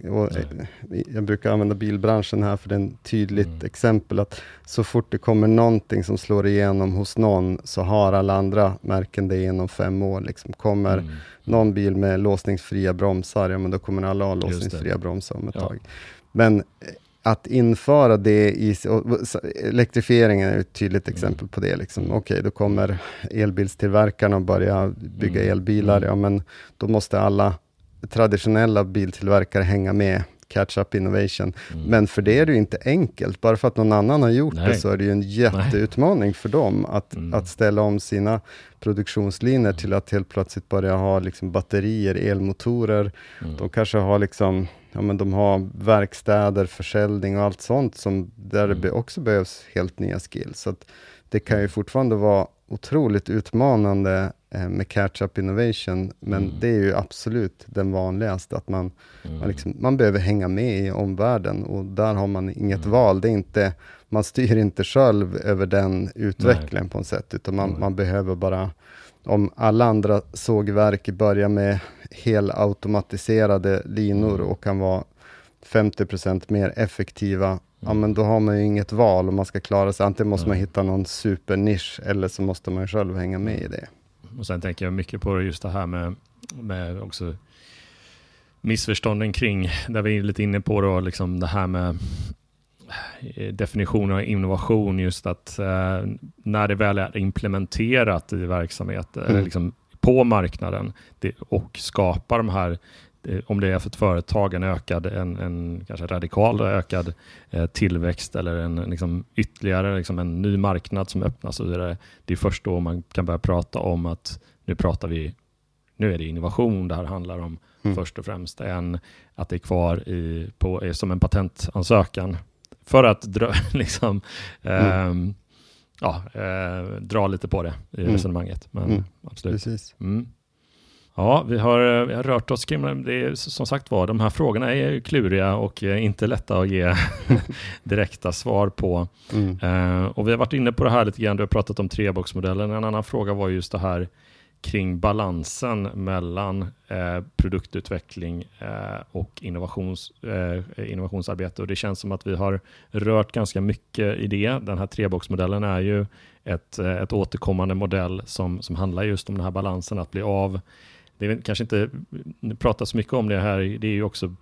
jag brukar använda bilbranschen här, för det är ett tydligt mm. exempel, att så fort det kommer någonting som slår igenom hos någon, så har alla andra märken det inom fem år. Liksom. Kommer mm. någon bil med låsningsfria bromsar, ja men då kommer alla ha låsningsfria bromsar om ett ja. tag. Men eh, att införa det i... Elektrifieringen är ett tydligt mm. exempel på det. Liksom. Okej, okay, då kommer elbilstillverkarna börja bygga mm. elbilar. Mm. Ja, men då måste alla traditionella biltillverkare hänga med catch-up innovation. Mm. Men för det är det ju inte enkelt. Bara för att någon annan har gjort Nej. det, så är det ju en jätteutmaning Nej. för dem att, mm. att ställa om sina produktionslinjer till att helt plötsligt börja ha liksom batterier, elmotorer. Mm. De kanske har liksom ja, men de har verkstäder, försäljning och allt sånt, som, där det mm. också behövs helt nya skills. Så det kan ju fortfarande vara otroligt utmanande eh, med catch-up innovation, men mm. det är ju absolut den vanligaste, att man, mm. man, liksom, man, behöver hänga med i omvärlden och där har man inget mm. val. Det är inte, man styr inte själv över den utvecklingen Nej. på något sätt, utan man, man behöver bara om alla andra sågverk börjar med helautomatiserade linor mm. och kan vara 50% mer effektiva, mm. ja men då har man ju inget val om man ska klara sig. Antingen måste mm. man hitta någon supernisch eller så måste man själv hänga med i det. Och sen tänker jag mycket på just det här med, med också missförstånden kring, där vi är lite inne på då, liksom det här med eh, definitionen av innovation, just att eh, när det väl är implementerat i verksamheten, mm. eller liksom på marknaden och skapar de här om det är för ett företag en ökad, en, en kanske radikal ökad eh, tillväxt eller en liksom ytterligare liksom en ny marknad som öppnas. Och det, det är först då man kan börja prata om att nu pratar vi, nu är det innovation det här handlar om mm. först och främst, än att det är kvar i, på, som en patentansökan. För att dra, (laughs) liksom, mm. Eh, ja, eh, dra lite på det i mm. resonemanget. Men, mm. absolut. Precis. Mm. Ja, vi har, vi har rört oss kring det. Är, som sagt var, de här frågorna är kluriga och inte lätta att ge (laughs) direkta svar på. Mm. Uh, och vi har varit inne på det här lite grann, du har pratat om treboxmodellen. En annan fråga var just det här kring balansen mellan eh, produktutveckling eh, och innovations, eh, innovationsarbete. Och det känns som att vi har rört ganska mycket i det. Den här treboxmodellen är ju ett, eh, ett återkommande modell som, som handlar just om den här balansen, att bli av det är kanske inte pratas så mycket om det här, det är ju också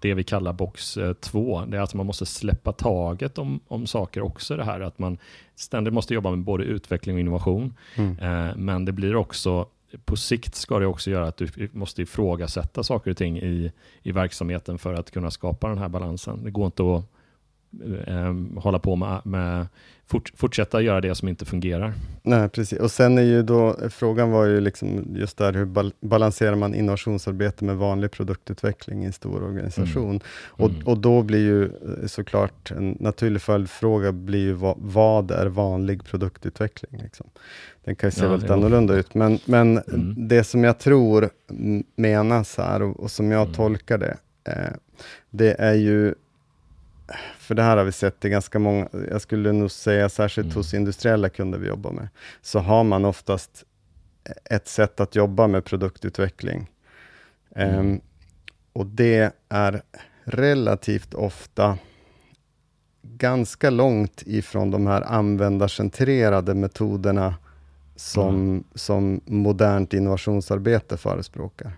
det vi kallar box 2. Det är att man måste släppa taget om, om saker också, det här att man ständigt måste jobba med både utveckling och innovation. Mm. Eh, men det blir också, på sikt ska det också göra att du måste ifrågasätta saker och ting i, i verksamheten för att kunna skapa den här balansen. Det går inte att eh, hålla på med, med fort, fortsätta göra det som inte fungerar. Nej, precis. Och sen är ju då, frågan var ju liksom just där, hur bal balanserar man innovationsarbete med vanlig produktutveckling i en stor organisation? Mm. Och, mm. och då blir ju eh, såklart en naturlig följdfråga blir ju vad, vad är vanlig produktutveckling? Liksom? Den kan ju se ja, väldigt annorlunda ut, men, men mm. det som jag tror menas här och, och som jag mm. tolkar det, eh, det är ju för det här har vi sett i ganska många, jag skulle nog säga särskilt mm. hos industriella kunder vi jobbar med, så har man oftast ett sätt att jobba med produktutveckling. Mm. Um, och det är relativt ofta ganska långt ifrån de här användarcentrerade metoderna som, mm. som modernt innovationsarbete förespråkar.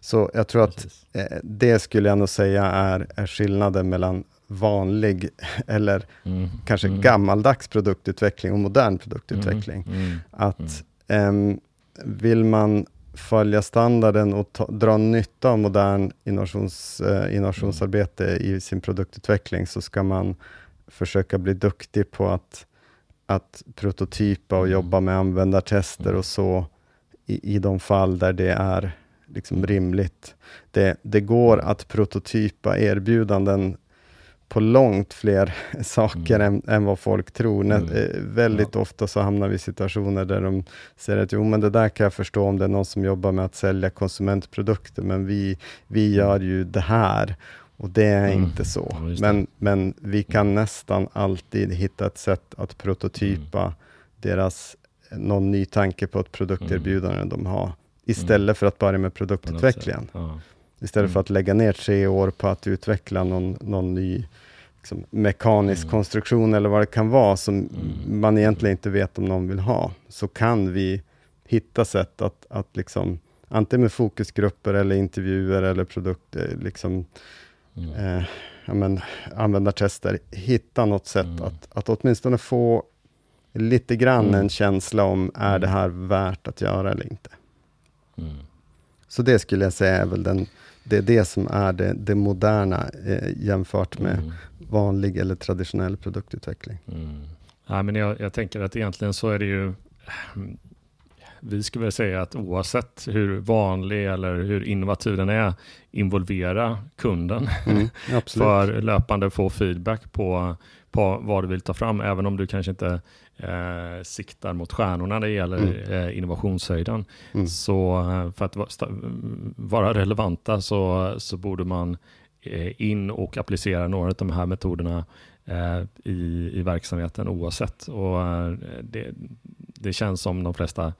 Så jag tror att eh, det skulle jag nog säga är, är skillnaden mellan vanlig (laughs) eller mm. kanske mm. gammaldags produktutveckling och modern produktutveckling. Mm. mm. Att um, vill man följa standarden och ta, dra nytta av modern innovations, uh, innovationsarbete i sin produktutveckling, så ska man försöka bli duktig på att, att prototypa och mm. jobba med användartester och så i, i de fall där det är liksom rimligt. Det, det går att prototypa erbjudanden på långt fler (laughs) saker mm. än, än, vad folk tror. Mm. Eh, väldigt ja. ofta så hamnar vi i situationer där de säger att jo, men det där kan jag förstå om det är någon som jobbar med att sälja konsumentprodukter, men vi, vi mm. gör ju det här. Och det är mm. inte så. Ja, men, men vi kan nästan alltid hitta ett sätt att prototypa mm. deras, någon ny tanke på ett produkterbjudande mm. de har, istället för att börja med produktutvecklingen. Ja. Istället mm. för att lägga ner tre år på att utveckla någon, någon ny liksom, mekanisk mm. konstruktion eller vad det kan vara, som mm. man egentligen inte vet om någon vill ha, så kan vi hitta sätt att, att liksom, antingen med fokusgrupper eller intervjuer eller produkter, liksom, mm. eh, ja, men, användartester, hitta något sätt mm. att, att åtminstone få lite grann mm. en känsla om, är det här värt att göra eller inte? så det skulle jag säga är väl den, det är det som är det, det moderna eh, jämfört med mm. vanlig eller traditionell produktutveckling. Mm. Ja, men jag, jag tänker att egentligen så är det ju vi skulle väl säga att oavsett hur vanlig eller hur innovativ den är, involvera kunden mm, (laughs) för löpande få feedback på, på vad du vill ta fram, även om du kanske inte eh, siktar mot stjärnorna när det gäller mm. eh, innovationshöjden. Mm. Så eh, för att vara relevanta så, så borde man eh, in och applicera några av de här metoderna eh, i, i verksamheten oavsett. Och eh, det, det känns som de flesta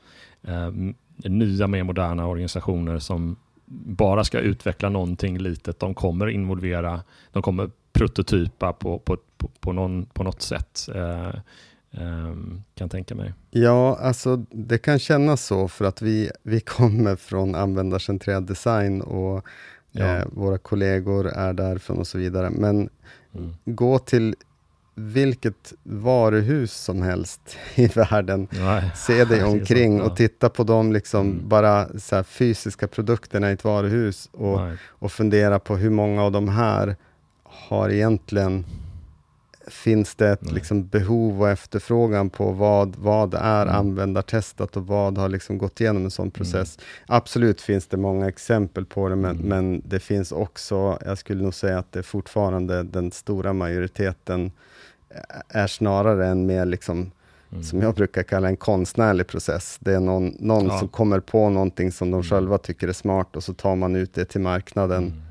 nya, mer moderna organisationer som bara ska utveckla någonting litet. De kommer involvera, de kommer prototypa på, på, på, på, någon, på något sätt. Eh, eh, kan tänka mig. Ja, alltså det kan kännas så för att vi, vi kommer från användarcentrerad design och ja. eh, våra kollegor är därifrån och så vidare. Men mm. gå till vilket varuhus som helst (laughs) i världen. Nej. Se dig (laughs) omkring och titta på de liksom mm. bara fysiska produkterna i ett varuhus och, och fundera på hur många av de här har egentligen Finns det ett liksom, behov och efterfrågan på vad, vad är mm. användartestat och vad har liksom gått igenom en sån mm. process? Mm. Absolut finns det många exempel på det, men, mm. men det finns också, jag skulle nog säga att det fortfarande den stora majoriteten är snarare en mer, liksom, mm. som jag brukar kalla en konstnärlig process. Det är någon, någon ja. som kommer på någonting som de mm. själva tycker är smart och så tar man ut det till marknaden. Mm.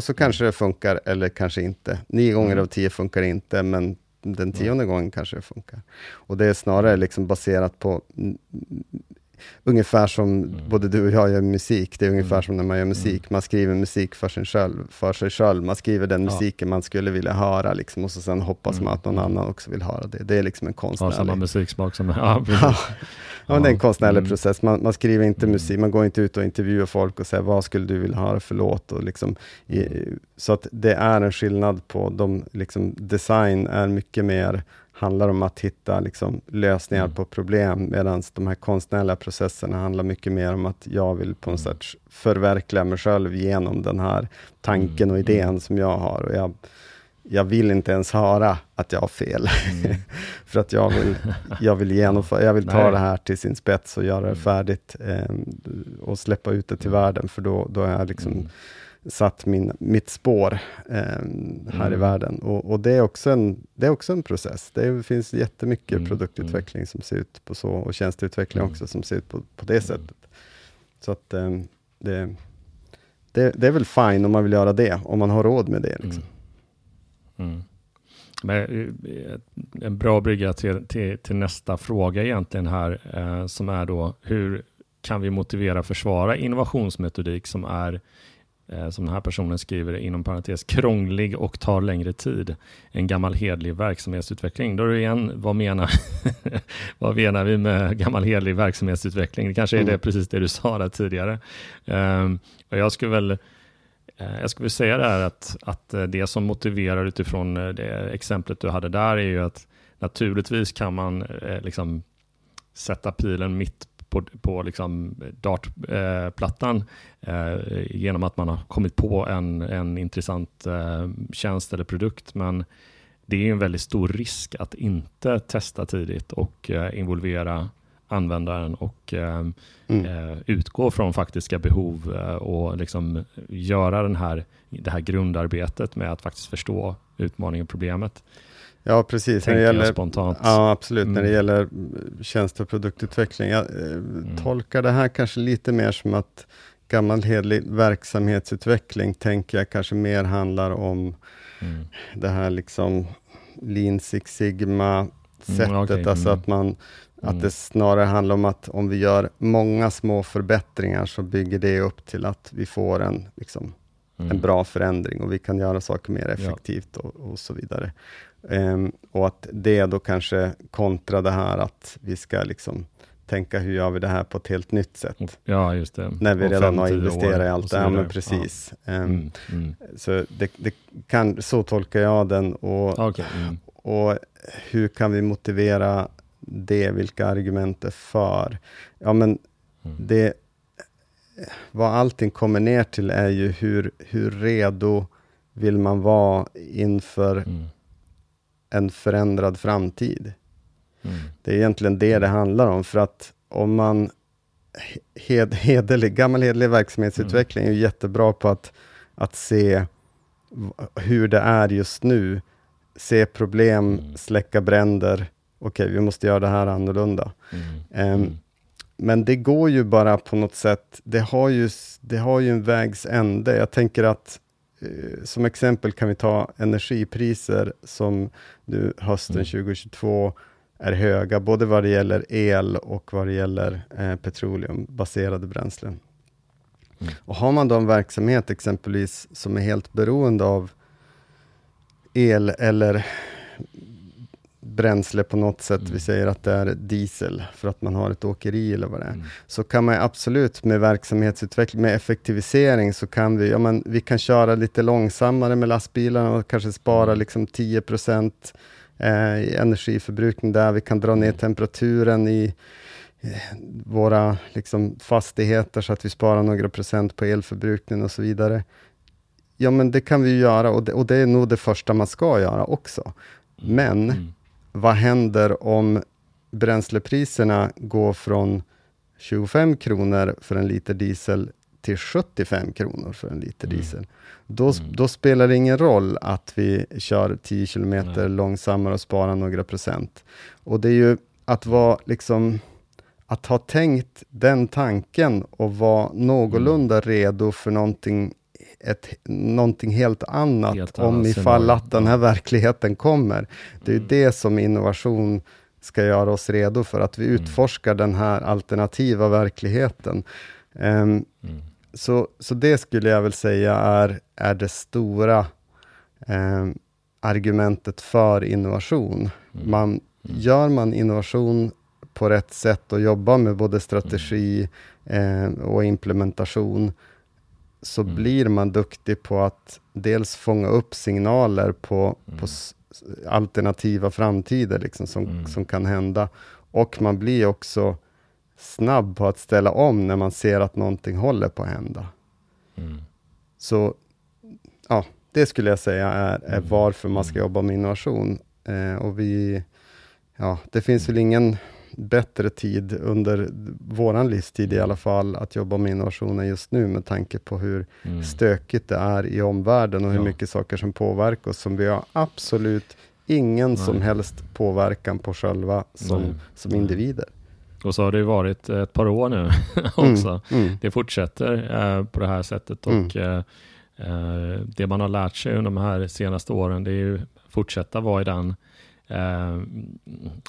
Och så kanske det funkar eller kanske inte. Nio gånger mm. av tio funkar inte, men den tionde gången kanske det funkar. Och det är snarare liksom baserat på ungefär som mm. både du och jag gör musik. Det är ungefär mm. som när man gör musik. Mm. Man skriver musik för sig själv. För sig själv. Man skriver den musiken man skulle vilja höra, liksom, och så sen hoppas mm. man att någon mm. annan också vill höra det. Det är liksom en konstnärlig... Ja, samma musiksmak som... (laughs) Ja, ja. det är en konstnärlig mm. process. Man, man, skriver inte musik, man går inte ut och intervjuar folk och säger vad skulle du vilja höra för låt? Och liksom, i, så att det är en skillnad på de, liksom, design är mycket mer handlar om att hitta liksom, lösningar mm. på problem, medan de här konstnärliga processerna handlar mycket mer om att jag vill på något mm. sätt förverkliga mig själv genom den här tanken och mm. idén mm. som jag har. Och jag, jag vill inte ens höra att jag har fel. Mm. (laughs) För att jag vill, jag vill genomföra, jag vill ta Nej. det här till sin spets och göra det färdigt eh, och släppa ut det till världen, för då, då är jag liksom satt min, mitt spår eh, här mm. i världen. Och, och, det, är också en, det är också en process. Det finns jättemycket mm. produktutveckling som ser ut på så, och tjänsteutveckling mm. också, som ser ut på, på det sättet. Så att eh, det, det, det, är väl fine om man vill göra det, om man har råd med det. Liksom. Mm. Men, eh, en bra brygga till, till, till, nästa fråga egentligen här, eh, som är då hur kan vi motivera försvara innovationsmetodik som är Eh, som den här personen skriver inom parentes, krånglig och tar längre tid. En gammal hedlig verksamhetsutveckling. Då är det igen, vad menar, (laughs) vad menar vi med gammal hedlig verksamhetsutveckling? Det kanske är det, mm. precis det du sa där tidigare. Um, och jag skulle väl Eh, jag skulle säga där att, att eh, det som motiverar utifrån eh, det exemplet du hade där är ju att naturligtvis kan man liksom sätta pilen mitt på, på liksom dartplattan eh, genom att man har kommit på en, en intressant eh, tjänst eller produkt. Men det är en väldigt stor risk att inte testa tidigt och eh, involvera användaren och eh, mm. Eh, utgå från faktiska behov eh, och liksom göra den här, det här grundarbetet med att faktiskt förstå utmaningen och problemet. Ja, precis. När det gäller, spontant. Ja, absolut. Mm. När det mm. gäller tjänste och produktutveckling. Jag eh, mm. tolkar det här kanske lite mer som att gammal hedlig verksamhetsutveckling, tänker jag kanske mer handlar om mm. det här liksom Lean Six Sigma-sättet. Mm, okay. Alltså mm. att man att mm. det snarare handlar om att om vi gör många små förbättringar, så bygger det upp till att vi får en, liksom, mm. en bra förändring och vi kan göra saker mer effektivt ja. och, och, så vidare. Um, och att det då kanske kontra det här att vi ska liksom tänka hur gör vi det här på ett helt nytt sätt? Ja, just det. När vi och redan har investerat i allt det. Ja, men precis. Ja. Um, mm, mm. Så, det, det, kan, så tolkar jag den. Och, okay. mm. och hur kan vi motivera det? Vilka argument är för? Ja, men mm. det vad allting kommer ner till är ju hur, hur redo vill man vara inför mm. en förändrad framtid. Mm. Det är egentligen det det handlar om, för att om man hed, hederlig, gammal hederlig verksamhetsutveckling är jättebra på att, att se hur det är just nu, se problem, mm. släcka bränder, okej, vi måste göra det här annorlunda. Um, men det går ju bara på något sätt, det har ju, det har ju en vägs ände. Jag tänker att eh, som exempel kan vi ta energipriser som nu hösten mm. 2022 är höga, både vad det gäller el och vad det gäller eh, petroleumbaserade bränslen. Mm. Och har man då en verksamhet exempelvis som är helt beroende av el eller bränsle på något sätt, mm. vi säger att det är diesel, för att man har ett åkeri eller vad det är, mm. så kan man absolut med verksamhetsutveckling, med effektivisering, så kan vi, ja men vi kan köra lite långsammare med lastbilarna och kanske spara mm. liksom 10 procent eh, i energiförbrukning där, vi kan dra ner mm. temperaturen i eh, våra liksom, fastigheter, så att vi sparar några procent på elförbrukningen och så vidare. Ja, men det kan vi göra och det, och det är nog det första man ska göra också. Mm. Men mm vad händer om bränslepriserna går från 25 kronor för en liter diesel till 75 kronor för en liter mm. diesel. Då, mm. då, spelar det ingen roll att vi kör 10 kilometer Nej. långsammare och sparar några procent. Och det är ju att vara liksom att ha tänkt den tanken och vara någorlunda mm. redo för någonting ett, någonting helt annat helt om ifall att den här verkligheten kommer. Det är mm. det som innovation ska göra oss redo för, att vi mm. utforskar den här alternativa verkligheten. Um, mm. så, så det skulle jag väl säga är, är det stora um, argumentet för innovation. Mm. Man, mm. Gör man innovation på rätt sätt och jobbar med både strategi eh, och implementation, så mm. blir man duktig på att dels fånga upp signaler på, mm. på alternativa framtider liksom, som, mm. som kan hända. Och man blir också snabb på att ställa om när man ser att någonting håller på att hända. Mm. Så ja, det skulle jag säga är, är mm. varför man ska mm. jobba med innovation. Eh, och vi, ja, det finns väl ingen bättre tid under våran livstid i alla fall, att jobba med innovationer just nu, med tanke på hur mm. stökigt det är i omvärlden och hur mycket saker som påverkar oss, som vi har absolut ingen Nej. som helst påverkan på själva som, som individer. Och så har det varit ett par år nu (laughs) också. Mm, mm. Det fortsätter eh, på det här sättet och mm. eh, eh, det man har lärt sig under de här senaste åren, det är ju fortsätta vara i den Eh,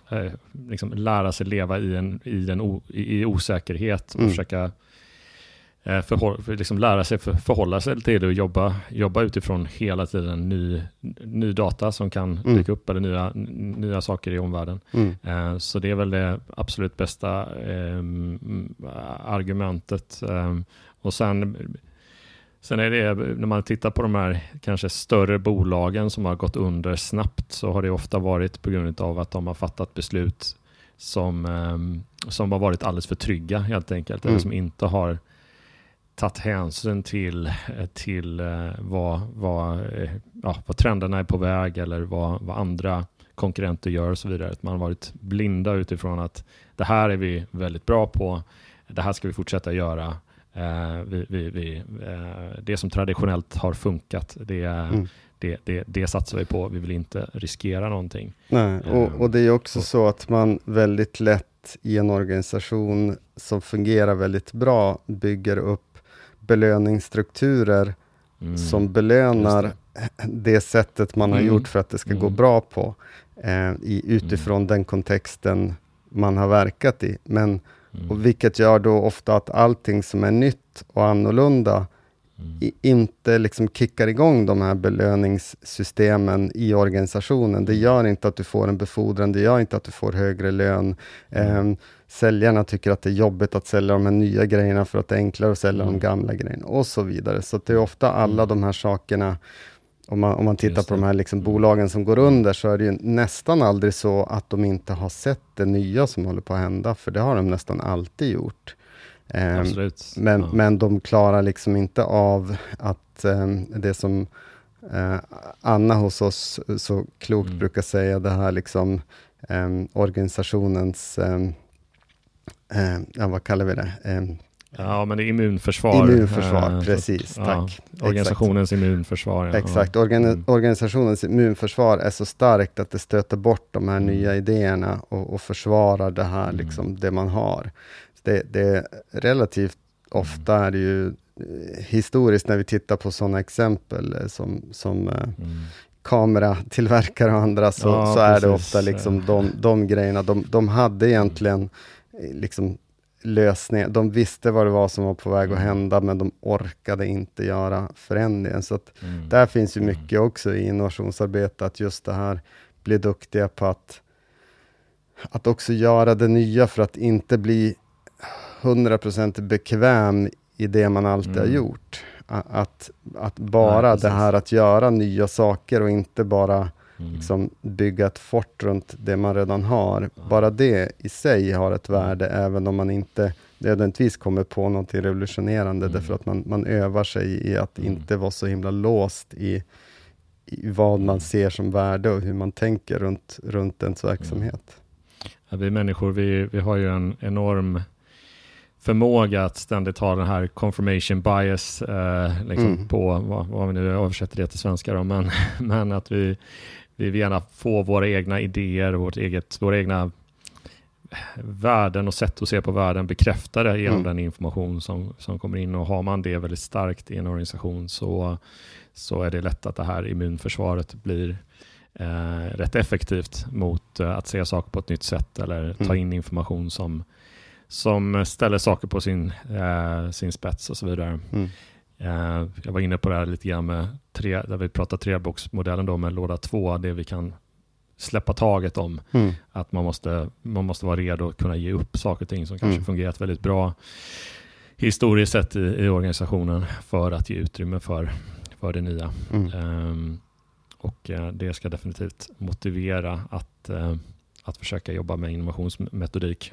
eh, liksom lära sig leva i, en, i, en o, i osäkerhet och mm. försöka eh, förhåll, för liksom lära sig för, förhålla sig till det och jobba, jobba utifrån hela tiden ny, ny data som kan mm. dyka upp eller nya, nya saker i omvärlden. Mm. Eh, så det är väl det absolut bästa eh, argumentet. Eh, och sen Sen är det, när man tittar på de här kanske större bolagen som har gått under snabbt, så har det ofta varit på grund av att de har fattat beslut som, ehm, som har varit alldeles för trygga helt enkelt, mm. eller som inte har tagit hänsyn till, till eh, vad, vad, eh, ja, vad trenderna är på väg eller vad, vad andra konkurrenter gör och så vidare. Att man har varit blinda utifrån att det här är vi väldigt bra på, det här ska vi fortsätta göra vi, vi, vi, eh, det som traditionellt har funkat, det, mm. det, det, det satsar vi på. Vi vill inte riskera någonting. Nej, och, eh, och det är också och, så att man väldigt lätt i en organisation som fungerar väldigt bra bygger upp belöningsstrukturer mm, som belönar det. det. sättet man har mm. gjort för att det ska gå mm. bra på, eh, i, utifrån mm. den kontexten man har verkat i. Men Mm. Och vilket gör då ofta att allting som är nytt och annorlunda mm. i, inte liksom kickar igång de här belöningssystemen i organisationen. Det mm. gör inte att du får en befordran, det gör inte att du får högre lön. Eh, säljarna tycker att det är jobbigt att sälja de här nya grejerna för att det är enklare att sälja mm. de gamla grejerna och så vidare. Så det är ofta alla mm. de här sakerna om man, om man tittar på de här liksom bolagen som går under, så är det ju nästan aldrig så att de inte har sett det nya som håller på att hända, för det har de nästan alltid gjort. Eh, men, ja. men de klarar liksom inte av att eh, det som eh, Anna hos oss så klokt mm. brukar säga, det här liksom eh, organisationens, eh, eh, ja, vad kallar vi det? Ja, men det är immunförsvar. Immunförsvar, uh, precis. Så, tack. Ja, organisationens Exakt. immunförsvar. Ja. Exakt. Organ mm. Organisationens immunförsvar är så starkt att det stöter bort de här mm. nya idéerna och, och försvarar det här, mm. liksom, det man har. Det, det är relativt ofta är det ju eh, historiskt när vi tittar på sådana exempel eh, som, som mm. kameratillverkare och andra, så, ja, så är det ofta liksom de, de grejerna. De, de hade egentligen liksom lösningar. De visste vad det var som var på väg att mm. hända, men de orkade inte göra förändringen. Så att mm. där finns ju mm. mycket också i innovationsarbete, att just det här, bli duktiga på att, att också göra det nya för att inte bli 100% bekväm i det man alltid mm. har gjort. Att, att bara ja, det här att göra nya saker och inte bara Mm. Liksom bygga ett fort runt det man redan har. Bara det i sig har ett värde, även om man inte nödvändigtvis kommer på något revolutionerande, mm. därför att man, man övar sig i att mm. inte vara så himla låst i, i vad man mm. ser som värde och hur man tänker runt, runt ens verksamhet. Mm. Ja, vi människor, vi, vi har ju en enorm förmåga att ständigt ha den här confirmation bias eh, liksom mm. på, vad, vad, vi nu översätter det till svenska då, men, (laughs) men att vi, vi vill gärna få våra egna idéer, vårt eget, våra egna värden och sätt att se på världen bekräftade genom mm. den information som, som kommer in. Och har man det väldigt starkt i en organisation så, så är det lätt att det här immunförsvaret blir eh, rätt effektivt mot eh, att se saker på ett nytt sätt eller mm. ta in information som, som ställer saker på sin, eh, sin spets och så vidare. Mm. Eh, jag var inne på det här lite grann med tre, där vi pratar treboxmodellen då med låda två, det vi kan släppa taget om. Mm. Att man måste, man måste vara redo att kunna ge upp saker och ting som kanske mm. fungerat väldigt bra historiskt sett i, i, organisationen för att ge utrymme för, för det nya. Mm. Um, och uh, det ska definitivt motivera att, uh, att försöka jobba med innovationsmetodik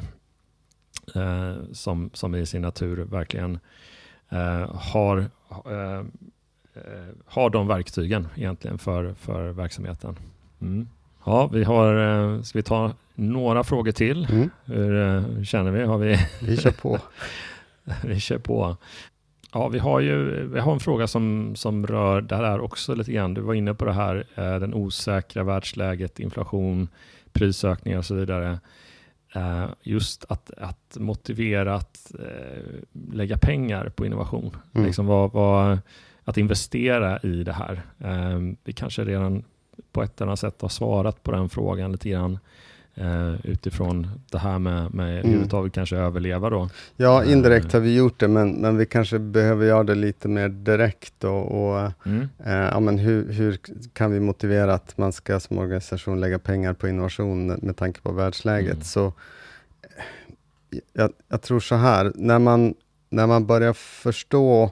uh, som, som i sin natur verkligen har eh, eh, har de verktygen egentligen för, för verksamheten. Mm. Ja, vi har, eh, ska vi ta några frågor till? Mm. Hur, eh, känner vi? Har vi... vi kör på. (laughs) vi kör på. Ja, vi har ju vi har en fråga som, som rör det här också lite grann. Du var inne på det här, den osäkra världsläget, inflation, prisökningar och så vidare. Uh, just att, att motivera att uh, lägga pengar på innovation. Mm. Liksom vad, vad, att investera i det här. Uh, vi kanske redan på ett eller annat sätt har svarat på den frågan lite grann eh, utifrån det här med, med mm. överhuvudtaget kanske överleva då. Ja, eh, indirekt har vi gjort det, men, men vi kanske behöver göra det lite mer direkt. Och, och mm. eh, ja, men hur, hur kan vi motivera att man ska som organisation lägga pengar på innovation med tanke på världsläget? Mm. Så jag, jag, tror så här, när man, när man börjar förstå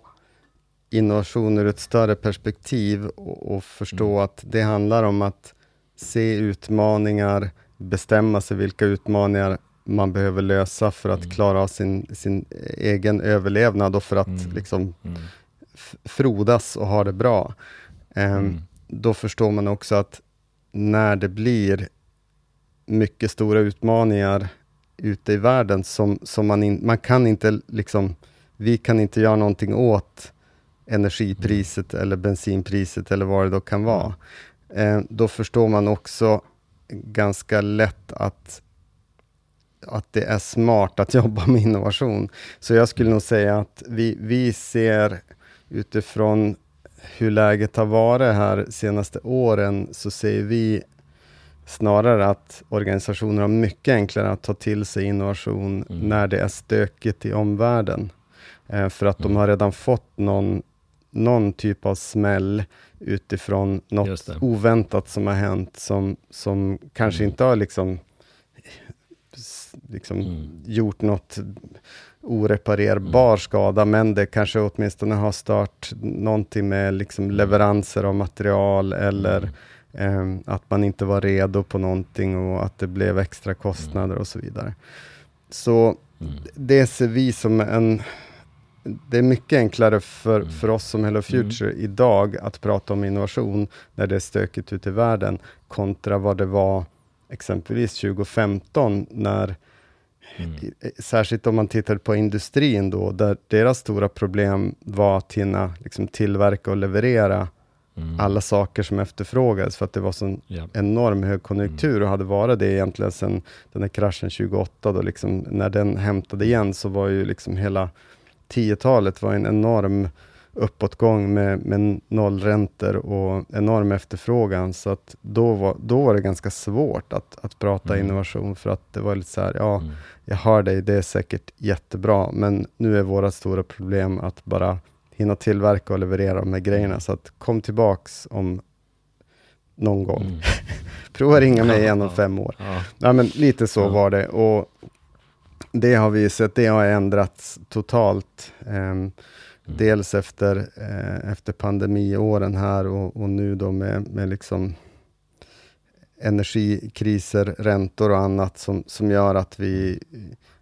innovation ur ett större perspektiv och, och förstå mm. att det handlar om att se utmaningar, bestämma sig vilka utmaningar man behöver lösa för att mm. klara av sin, sin egen överlevnad och för att mm. liksom mm. frodas och ha det bra. Um, då förstår man också att när det blir mycket stora utmaningar ute i världen som, som man, in, man kan inte liksom, vi kan inte göra någonting åt energipriset mm. eller bensinpriset eller vad det då kan vara. Eh, då förstår man också ganska lätt att, att det är smart att (laughs) jobba med innovation. Så jag skulle nog säga att vi, vi ser utifrån hur läget har varit här senaste åren, så ser vi snarare att organisationer har mycket enklare att ta till sig innovation mm. när det är stökigt i omvärlden. Eh, för att mm. de har redan fått någon, någon typ av smäll utifrån något oväntat som har hänt, som, som kanske mm. inte har liksom, liksom mm. gjort något oreparerbar mm. skada, men det kanske åtminstone har stört någonting med liksom mm. leveranser av material eller eh, att man inte var redo på någonting och att det blev extra kostnader och så vidare. Så mm. det ser vi som en... Det är mycket enklare för, mm. för oss som Hello mm. Future mm. idag att prata om innovation när det är stökigt ute i världen, kontra vad det var exempelvis 2015 när Mm. Särskilt om man tittar på industrin då, där deras stora problem var att hinna liksom, tillverka och leverera mm. alla saker som efterfrågades, för att det var sån yeah. enorm högkonjunktur mm. och hade varit det egentligen sedan den här kraschen 28, då liksom, när den hämtade igen, så var ju liksom hela 10-talet var en enorm uppåtgång med, med nollräntor och enorm efterfrågan, så att då var, då var det ganska svårt att, att prata mm. innovation, för att det var lite så här, ja, mm. jag hör dig, det är säkert jättebra, men nu är våra stora problem att bara hinna tillverka och leverera de här grejerna, så att kom tillbaks om någon gång. Mm. (laughs) Prova ringa mig igen om fem år. Ja. ja men lite så ja. var det, och det har vi sett, det har ändrats totalt. Um. Dels efter, eh, efter pandemiåren här och, och, nu då med, med liksom energikriser, räntor och annat som, som gör att vi...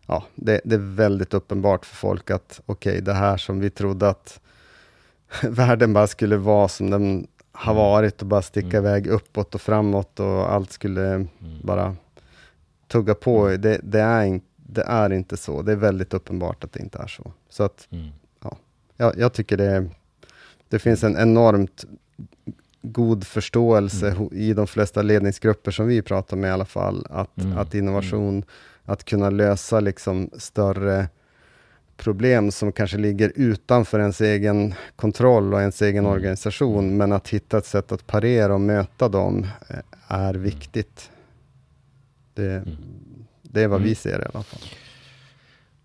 Ja, det, det är väldigt uppenbart för folk att okej, okay, det här som vi trodde att (laughs) världen bara skulle vara som den har mm. varit och bara sticka mm. iväg uppåt och framåt och allt skulle mm. bara tugga på. Mm. Det, det, är in, det är inte så. Det är väldigt uppenbart att det inte är så. Så att mm jag, jag tycker det, det finns en enormt god förståelse mm. i de flesta ledningsgrupper som vi pratar med i alla fall, att, mm. att innovation, mm. att kunna lösa liksom större problem som kanske ligger utanför ens egen kontroll och ens egen mm. organisation, mm. men att hitta ett sätt att parera och möta dem eh, är mm. viktigt. Det, det är vad vi ser i alla fall.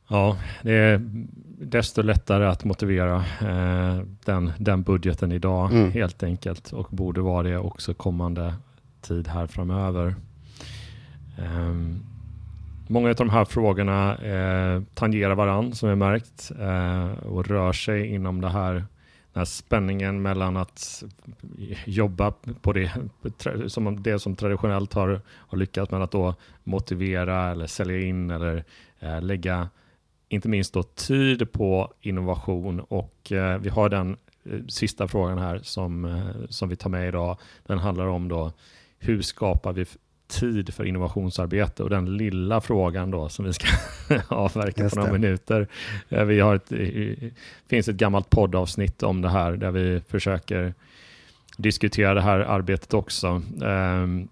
Ja, det är desto lättare att motivera eh, den, den budgeten idag mm. helt enkelt och borde vara det också kommande tid här framöver. Eh, många av de här frågorna eh, tangerar varann som vi märkt eh, och rör sig inom det här den här spänningen mellan att jobba på det som, det som traditionellt har, har lyckats med att då motivera eller sälja in eller eh, lägga inte minst då tid på innovation och eh, vi har den eh, sista frågan här som, eh, som vi tar med idag. Den handlar om då hur skapar vi tid för innovationsarbete och den lilla frågan då som vi ska (laughs) avverka på några minuter. Eh, vi har ett, det finns ett gammalt poddavsnitt om det här där vi försöker diskutera det här arbetet också. Ehm,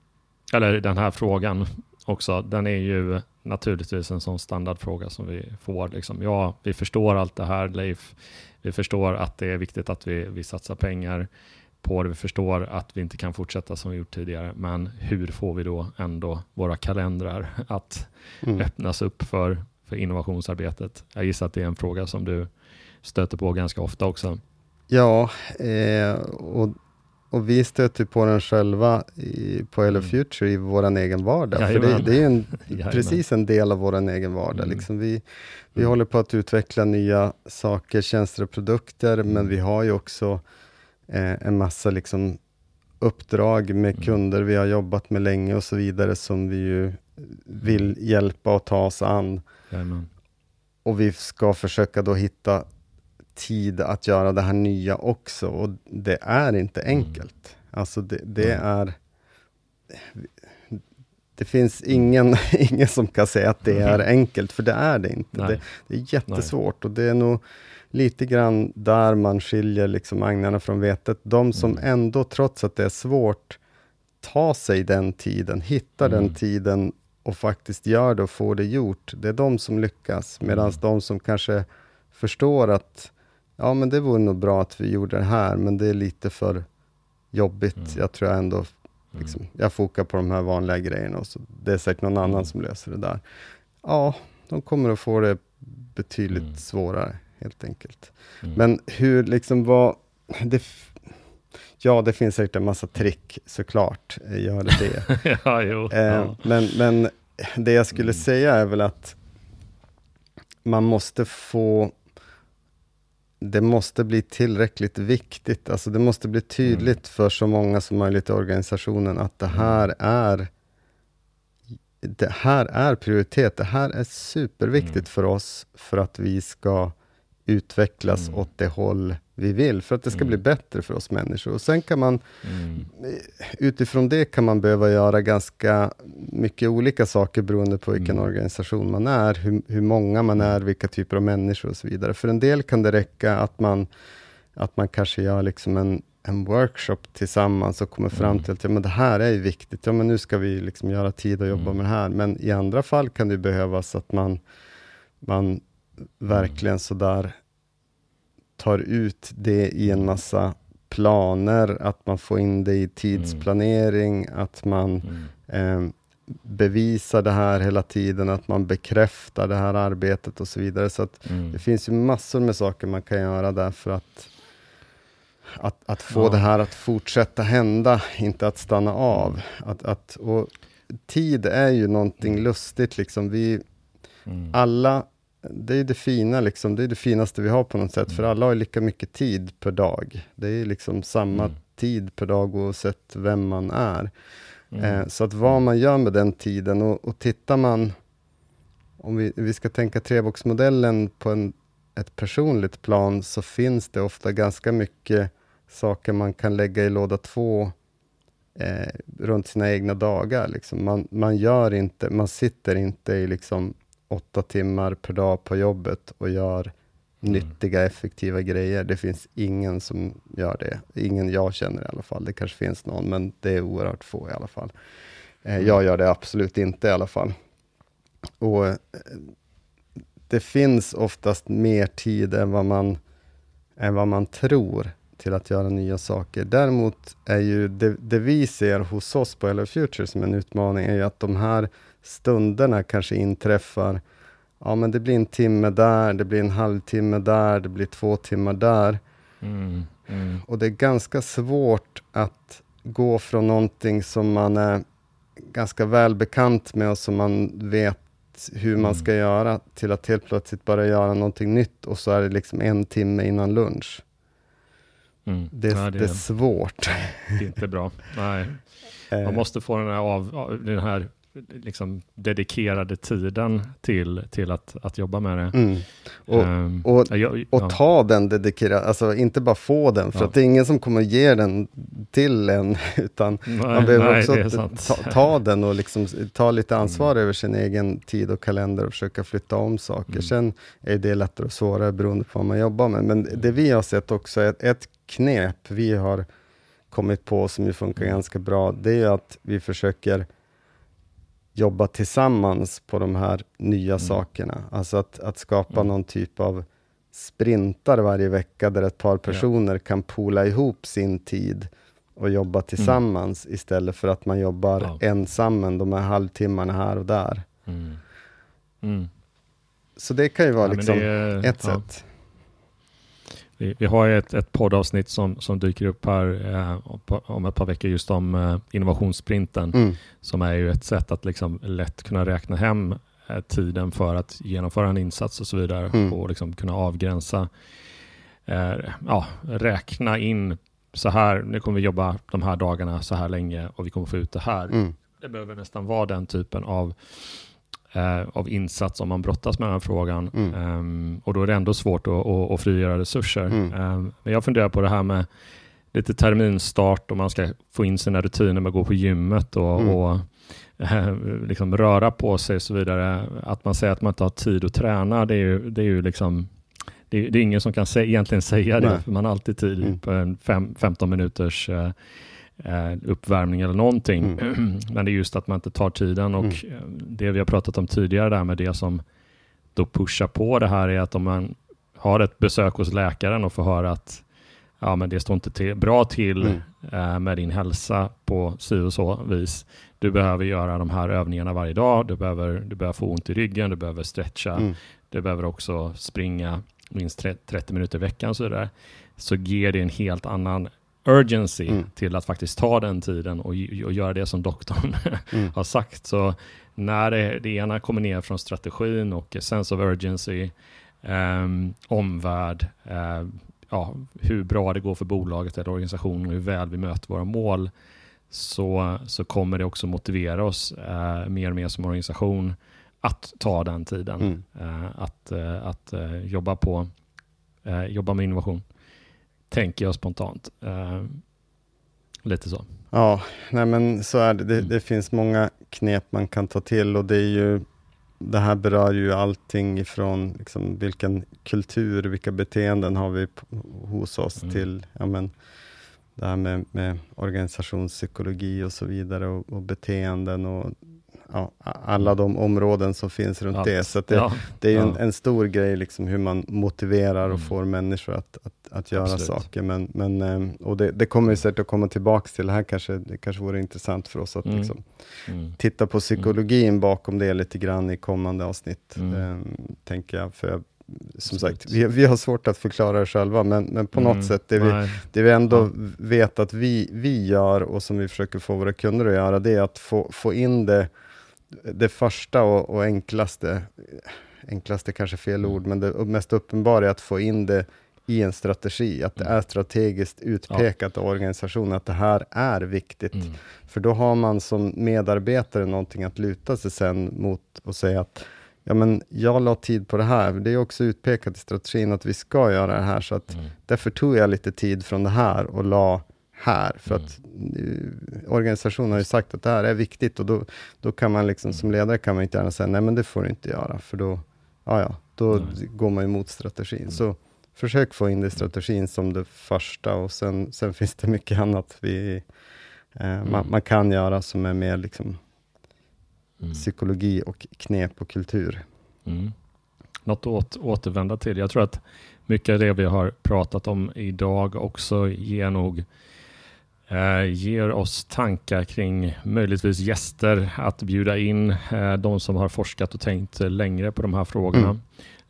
eller den här frågan också. Den är ju naturligtvis en sån standardfråga som vi får. Liksom, ja, vi förstår allt det här Leif. Vi förstår att det är viktigt att vi, vi satsar pengar på det. Vi förstår att vi inte kan fortsätta som vi gjort tidigare. Men hur får vi då ändå våra kalendrar (laughs) att mm. öppnas upp för, för innovationsarbetet? Jag gissar att det är en fråga som du stöter på ganska ofta också. Ja, eh, och och vi stöter på den själva i, på Hello mm. Future i vår egen vardag. Jajamän. För det, det är en, (laughs) precis en del av vår egen vardag. Mm. Liksom vi vi mm. håller på att utveckla nya saker, tjänster och produkter, mm. men vi har ju också eh, en massa liksom, uppdrag med mm. kunder vi har jobbat med länge och så vidare, som vi ju vill mm. hjälpa och ta oss an. Jajamän. Och vi ska försöka då hitta tid att göra det här nya också och det är inte mm. enkelt. Mm. Alltså det, det mm. är... Det finns ingen, (laughs) ingen som kan säga att det är enkelt, för det är det inte. Det, det, är jättesvårt Nej. och det är nog lite grann där man skiljer liksom agnarna från vetet. De som mm. ändå, trots att det är svårt, tar sig den tiden, hittar mm. den tiden och faktiskt gör det och får det gjort. Det är de som lyckas, medan mm. de som kanske förstår att ja men det vore nog bra att vi gjorde det här, men det är lite för jobbigt. Mm. Jag tror jag ändå, liksom, mm. jag fokar på de här vanliga grejerna och så det är säkert någon annan mm. som löser det där. Ja, de kommer att få det betydligt mm. svårare, helt enkelt. Mm. Men hur, liksom vad, det, ja, det finns säkert en massa trick såklart, gör det det. (laughs) ja, jo, eh, ja. Men, men det jag skulle säga är väl att man måste få det måste bli tillräckligt viktigt, alltså det måste bli tydligt mm. för så många som möjligt i organisationen att det här är det här är prioritet. Det här är superviktigt mm. för oss för att vi ska utvecklas mm. åt det håll vi vill, för att det ska mm. bli bättre för oss människor. Och sen kan man, mm. utifrån det kan man behöva göra ganska mycket olika saker beroende på vilken mm. organisation man är, hur, hur många man är, vilka typer av människor och så vidare. För en del kan det räcka att man, att man kanske gör liksom en, en workshop tillsammans och kommer fram mm. till att ja, men det här är viktigt, ja, men nu ska vi liksom göra tid att jobba mm. med det här. Men i andra fall kan det behövas att man, man verkligen sådär tar ut det i en massa planer, att man får in det i tidsplanering, mm. att man mm. eh, bevisar det här hela tiden, att man bekräftar det här arbetet och så vidare. Så mm. det finns ju massor med saker man kan göra där för att, att, att få ja. det här att fortsätta hända, inte att stanna av. Att, att, och tid är ju någonting lustigt, liksom. Vi, mm. alla det är det fina, liksom, det är det finaste vi har på något sätt, mm. för alla har lika mycket tid per dag. Det är liksom samma mm. tid per dag oavsett vem man är. Mm. Eh, så att vad man gör med den tiden, och, och tittar man, om vi, vi ska tänka treboxmodellen på en, ett personligt plan, så finns det ofta ganska mycket saker man kan lägga i låda två eh, runt sina egna dagar. Liksom. Man, man, gör inte, man sitter inte i liksom åtta timmar per dag på jobbet och gör mm. nyttiga, effektiva grejer. Det finns ingen som gör det. Ingen jag känner i alla fall. Det kanske finns någon, men det är oerhört få i alla fall. Eh, mm. Jag gör det absolut inte i alla fall. Och eh, Det finns oftast mer tid än vad man, än vad man tror till att göra nya saker. Däremot är ju det, det vi ser hos oss på Hello Future som en utmaning, är ju att de här stunderna kanske inträffar. Ja, men det blir en timme där, det blir en halvtimme där, det blir två timmar där. Mm, mm. Och det är ganska svårt att gå från någonting som man är ganska välbekant med och som man vet hur man mm. ska göra, till att helt plötsligt börja göra någonting nytt och så är det liksom en timme innan lunch. Mm. Det, ja, det, det, är svårt. Det är inte bra. Nej. (laughs) Man måste få den här, av, den här liksom dedikerade tiden till, till att, att jobba med det. Mm. Och, um, och, jag, och ja. ta den dedikerade, alltså inte bara få den, för ja. att det är ingen som kommer ge den till en, (laughs) utan nej, man behöver nej, också ta, ta, den och liksom ta lite ansvar mm. över sin egen tid och kalender och försöka flytta om saker. Mm. Sen är det lättare och svårare beroende på vad man jobbar med. Men det vi har sett också, är ett knep vi har kommit på som ju funkar mm. ganska bra, det är att vi försöker jobba tillsammans på de här nya mm. sakerna. Alltså att, att skapa mm. någon typ av sprintar varje vecka, där ett par personer ja. kan pola ihop sin tid och jobba mm. tillsammans, mm. istället för att man jobbar ja. ensam de här halvtimmarna här och där. Mm. Mm. Så det kan ju vara ja, liksom är, ett sätt. Vi, vi har ett, ett poddavsnitt som, som dyker upp här eh, om ett par veckor just om eh, innovationssprinten, mm. som är ju ett sätt att liksom lätt kunna räkna hem eh, tiden för att genomföra en insats och så vidare mm. och liksom kunna avgränsa, eh, ja, räkna in så här, nu kommer vi jobba de här dagarna så här länge och vi kommer få ut det här. Mm. Det behöver nästan vara den typen av eh, av insats om man brottas med den här frågan. Mm. Um, och då är det ändå svårt att, att, att frigöra resurser. Mm. Um, men jag funderar på det här med lite terminstart och man ska få in sina rutiner med att gå på gymmet och, mm. och eh, liksom röra på sig och så vidare. Att man säger att man inte har tid att träna, det är ju, det är ju liksom det är, det är ingen som kan sä egentligen säga det, för man har alltid tid mm. på en fem, 15 minuters eh, uppvärmning eller någonting. Mm. (clears throat) Men det är just att man inte tar tiden och mm. Eh, det vi har pratat om tidigare där med det som då pushar på det här är att om man har ett besök hos läkaren och får höra att ja, men det står inte till, bra till mm. eh, med din hälsa på si och så vis. Du behöver göra de här övningarna varje dag. Du behöver, du behöver få ont i ryggen, du behöver stretcha, mm. du behöver också springa minst 30 minuter i veckan och så där. Så ger det en helt annan urgency mm. till att faktiskt ta den tiden och, och göra det som doktorn (laughs) mm. har sagt. Så när det, det, ena kommer ner från strategin och sense of urgency, um, omvärld, uh, ja, hur bra det går för bolaget eller organisationen och hur väl vi möter våra mål, så, så kommer det också motivera oss eh, mer och mer som organisation att ta den tiden. Mm. Eh, att att jobba, på, jobba med innovation, tänker jag spontant. Eh, lite så. Ja, nej men så är det. Det, Mm. det finns många knep man kan ta till och det är ju det här berör ju allting ifrån liksom vilken kultur, vilka beteenden har vi hos oss Mm. till ja, men, det här med, med organisationspsykologi och så vidare och, och beteenden och ja, alla de områden som finns runt Allt. det. Så det, ja, det är ju en, ja. en stor grej liksom hur man motiverar och Mm. får människor att, att, att göra Absolut. saker. Men, men, eh, och det, det kommer vi säkert att komma tillbaka till. Det här kanske, det kanske vore intressant för oss att Mm. liksom, Mm. titta på psykologin bakom det lite grann i kommande avsnitt. Mm. eh, tänker jag. För jag, som sagt, vi, vi har svårt att förklara det själva, men, men på Mm. något sätt, det vi, Nej. det vi ändå Ja. vet att vi, vi gör och som vi försöker få våra kunder att göra, det är att få, få in det, det första och, och enklaste, enklaste kanske fel Mm. ord, men det mest uppenbara är att få in det i en strategi, att det Mm. är strategiskt utpekat av organisationen, att det här är viktigt. Mm. För då har man som medarbetare någonting att luta sig sen mot och säga att ja, men jag la tid på det här. Det är också utpekat i strategin att vi ska göra det här, så att Mm. därför tog jag lite tid från det här och la här, för Mm. att eh, organisationen har ju sagt att det här är viktigt och då, då kan man liksom som Mm. ledare kan man inte gärna säga nej men det får du inte göra, för då, ja, ja, då Nej. går man emot strategin. Mm. Så försök få in det i strategin som det första och sen, sen finns det mycket annat vi, eh, man, Mm. man kan göra som är mer liksom Mm. psykologi och knep och kultur. Mm. Något att åt, återvända till. Jag tror att mycket av det vi har pratat om idag också ger nog ger oss tankar kring möjligtvis gäster att bjuda in eh, de som har forskat och tänkt längre på de här frågorna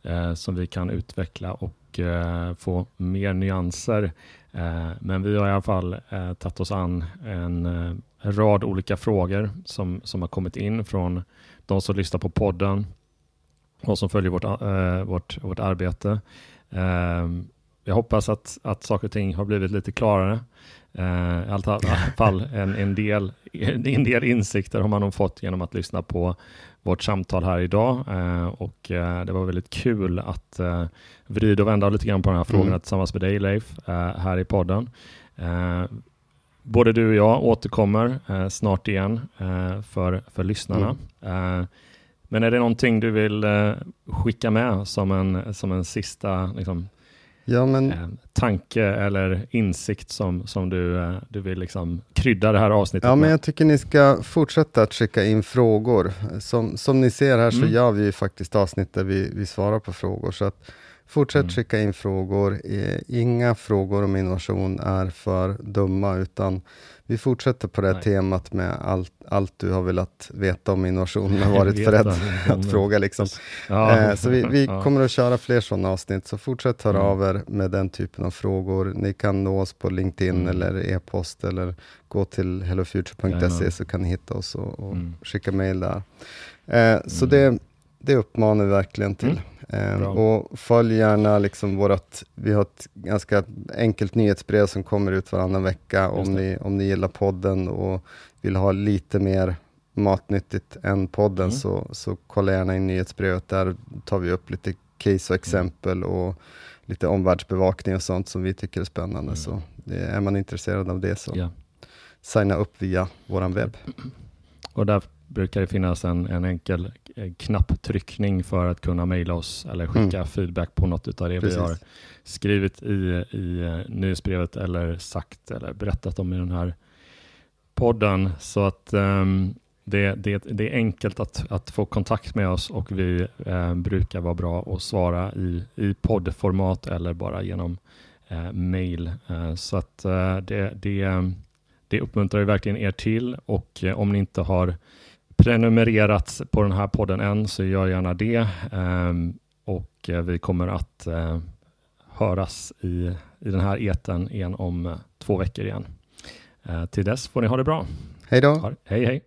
eh, som vi kan utveckla och eh, få mer nyanser. Eh, men vi har i alla fall eh, tagit oss an en, eh, en rad olika frågor som, som har kommit in från de som lyssnar på podden och som följer vårt, eh, vårt, vårt arbete. Jag hoppas att, att saker och ting har blivit lite klarare. Eh, I alla (laughs) fall en, en, del, en del insikter har man nog fått genom att lyssna på vårt samtal här idag. Eh, och eh, Det var väldigt kul att vrida och vända lite grann på de här frågorna Mm. tillsammans med dig Leif, här i podden. Både du och jag återkommer snart igen för, för lyssnarna. Eh, men är det någonting du vill skicka med som en, som en sista liksom, Ja, men eh, tanke eller insikt som, som du, eh, du vill liksom krydda det här avsnittet Ja, men med? jag tycker ni ska fortsätta att skicka in frågor. Som, som ni ser här så Mm. gör vi ju faktiskt avsnitt där vi, vi svarar på frågor. Så att fortsätt Mm. skicka in frågor. Eh, Inga frågor om innovation är för dumma, utan vi fortsätter på det Nej. temat med allt, allt du har velat veta om innovation, (laughs) men varit beredd om att fråga. Liksom. Ja. Eh, så vi, vi Ja. kommer att köra fler sådana avsnitt, så fortsätt höra Mm. av er med den typen av frågor. Ni kan nå oss på LinkedIn Mm. eller e-post eller gå till hellofuture.se så kan ni hitta oss och, och Mm. skicka mejl där. Eh, så Mm. det, det uppmanar vi verkligen till. Mm. Eh, och följ gärna liksom vårat, vi har ett ganska enkelt nyhetsbrev som kommer ut varannan vecka om ni, om ni gillar podden och vill ha lite mer matnyttigt än podden Mm. så, så kolla gärna in nyhetsbrevet. Där tar vi upp lite case och exempel och lite omvärldsbevakning och sånt som vi tycker är spännande. Mm. Så är man intresserad av det så Ja. signa upp via våran webb. Och där brukar det finnas en, en enkel knapptryckning för att kunna mejla oss eller skicka Mm. feedback på något av det Precis. vi har skrivit i, i eh, nyhetsbrevet eller sagt eller berättat om i den här podden. Så att ehm, det, det, det är enkelt att, att få kontakt med oss och vi eh, brukar vara bra att svara i, i poddformat eller bara genom eh, mail. Eh, så att eh, det, det, det uppmuntrar vi verkligen er till och eh, om ni inte har prenumererat på den här podden än så gör gärna det. Ehm, och eh, vi kommer att eh, höras i, i den här eten igen om eh, två veckor igen. Till dess får ni ha det bra. Hej då! Hej hej!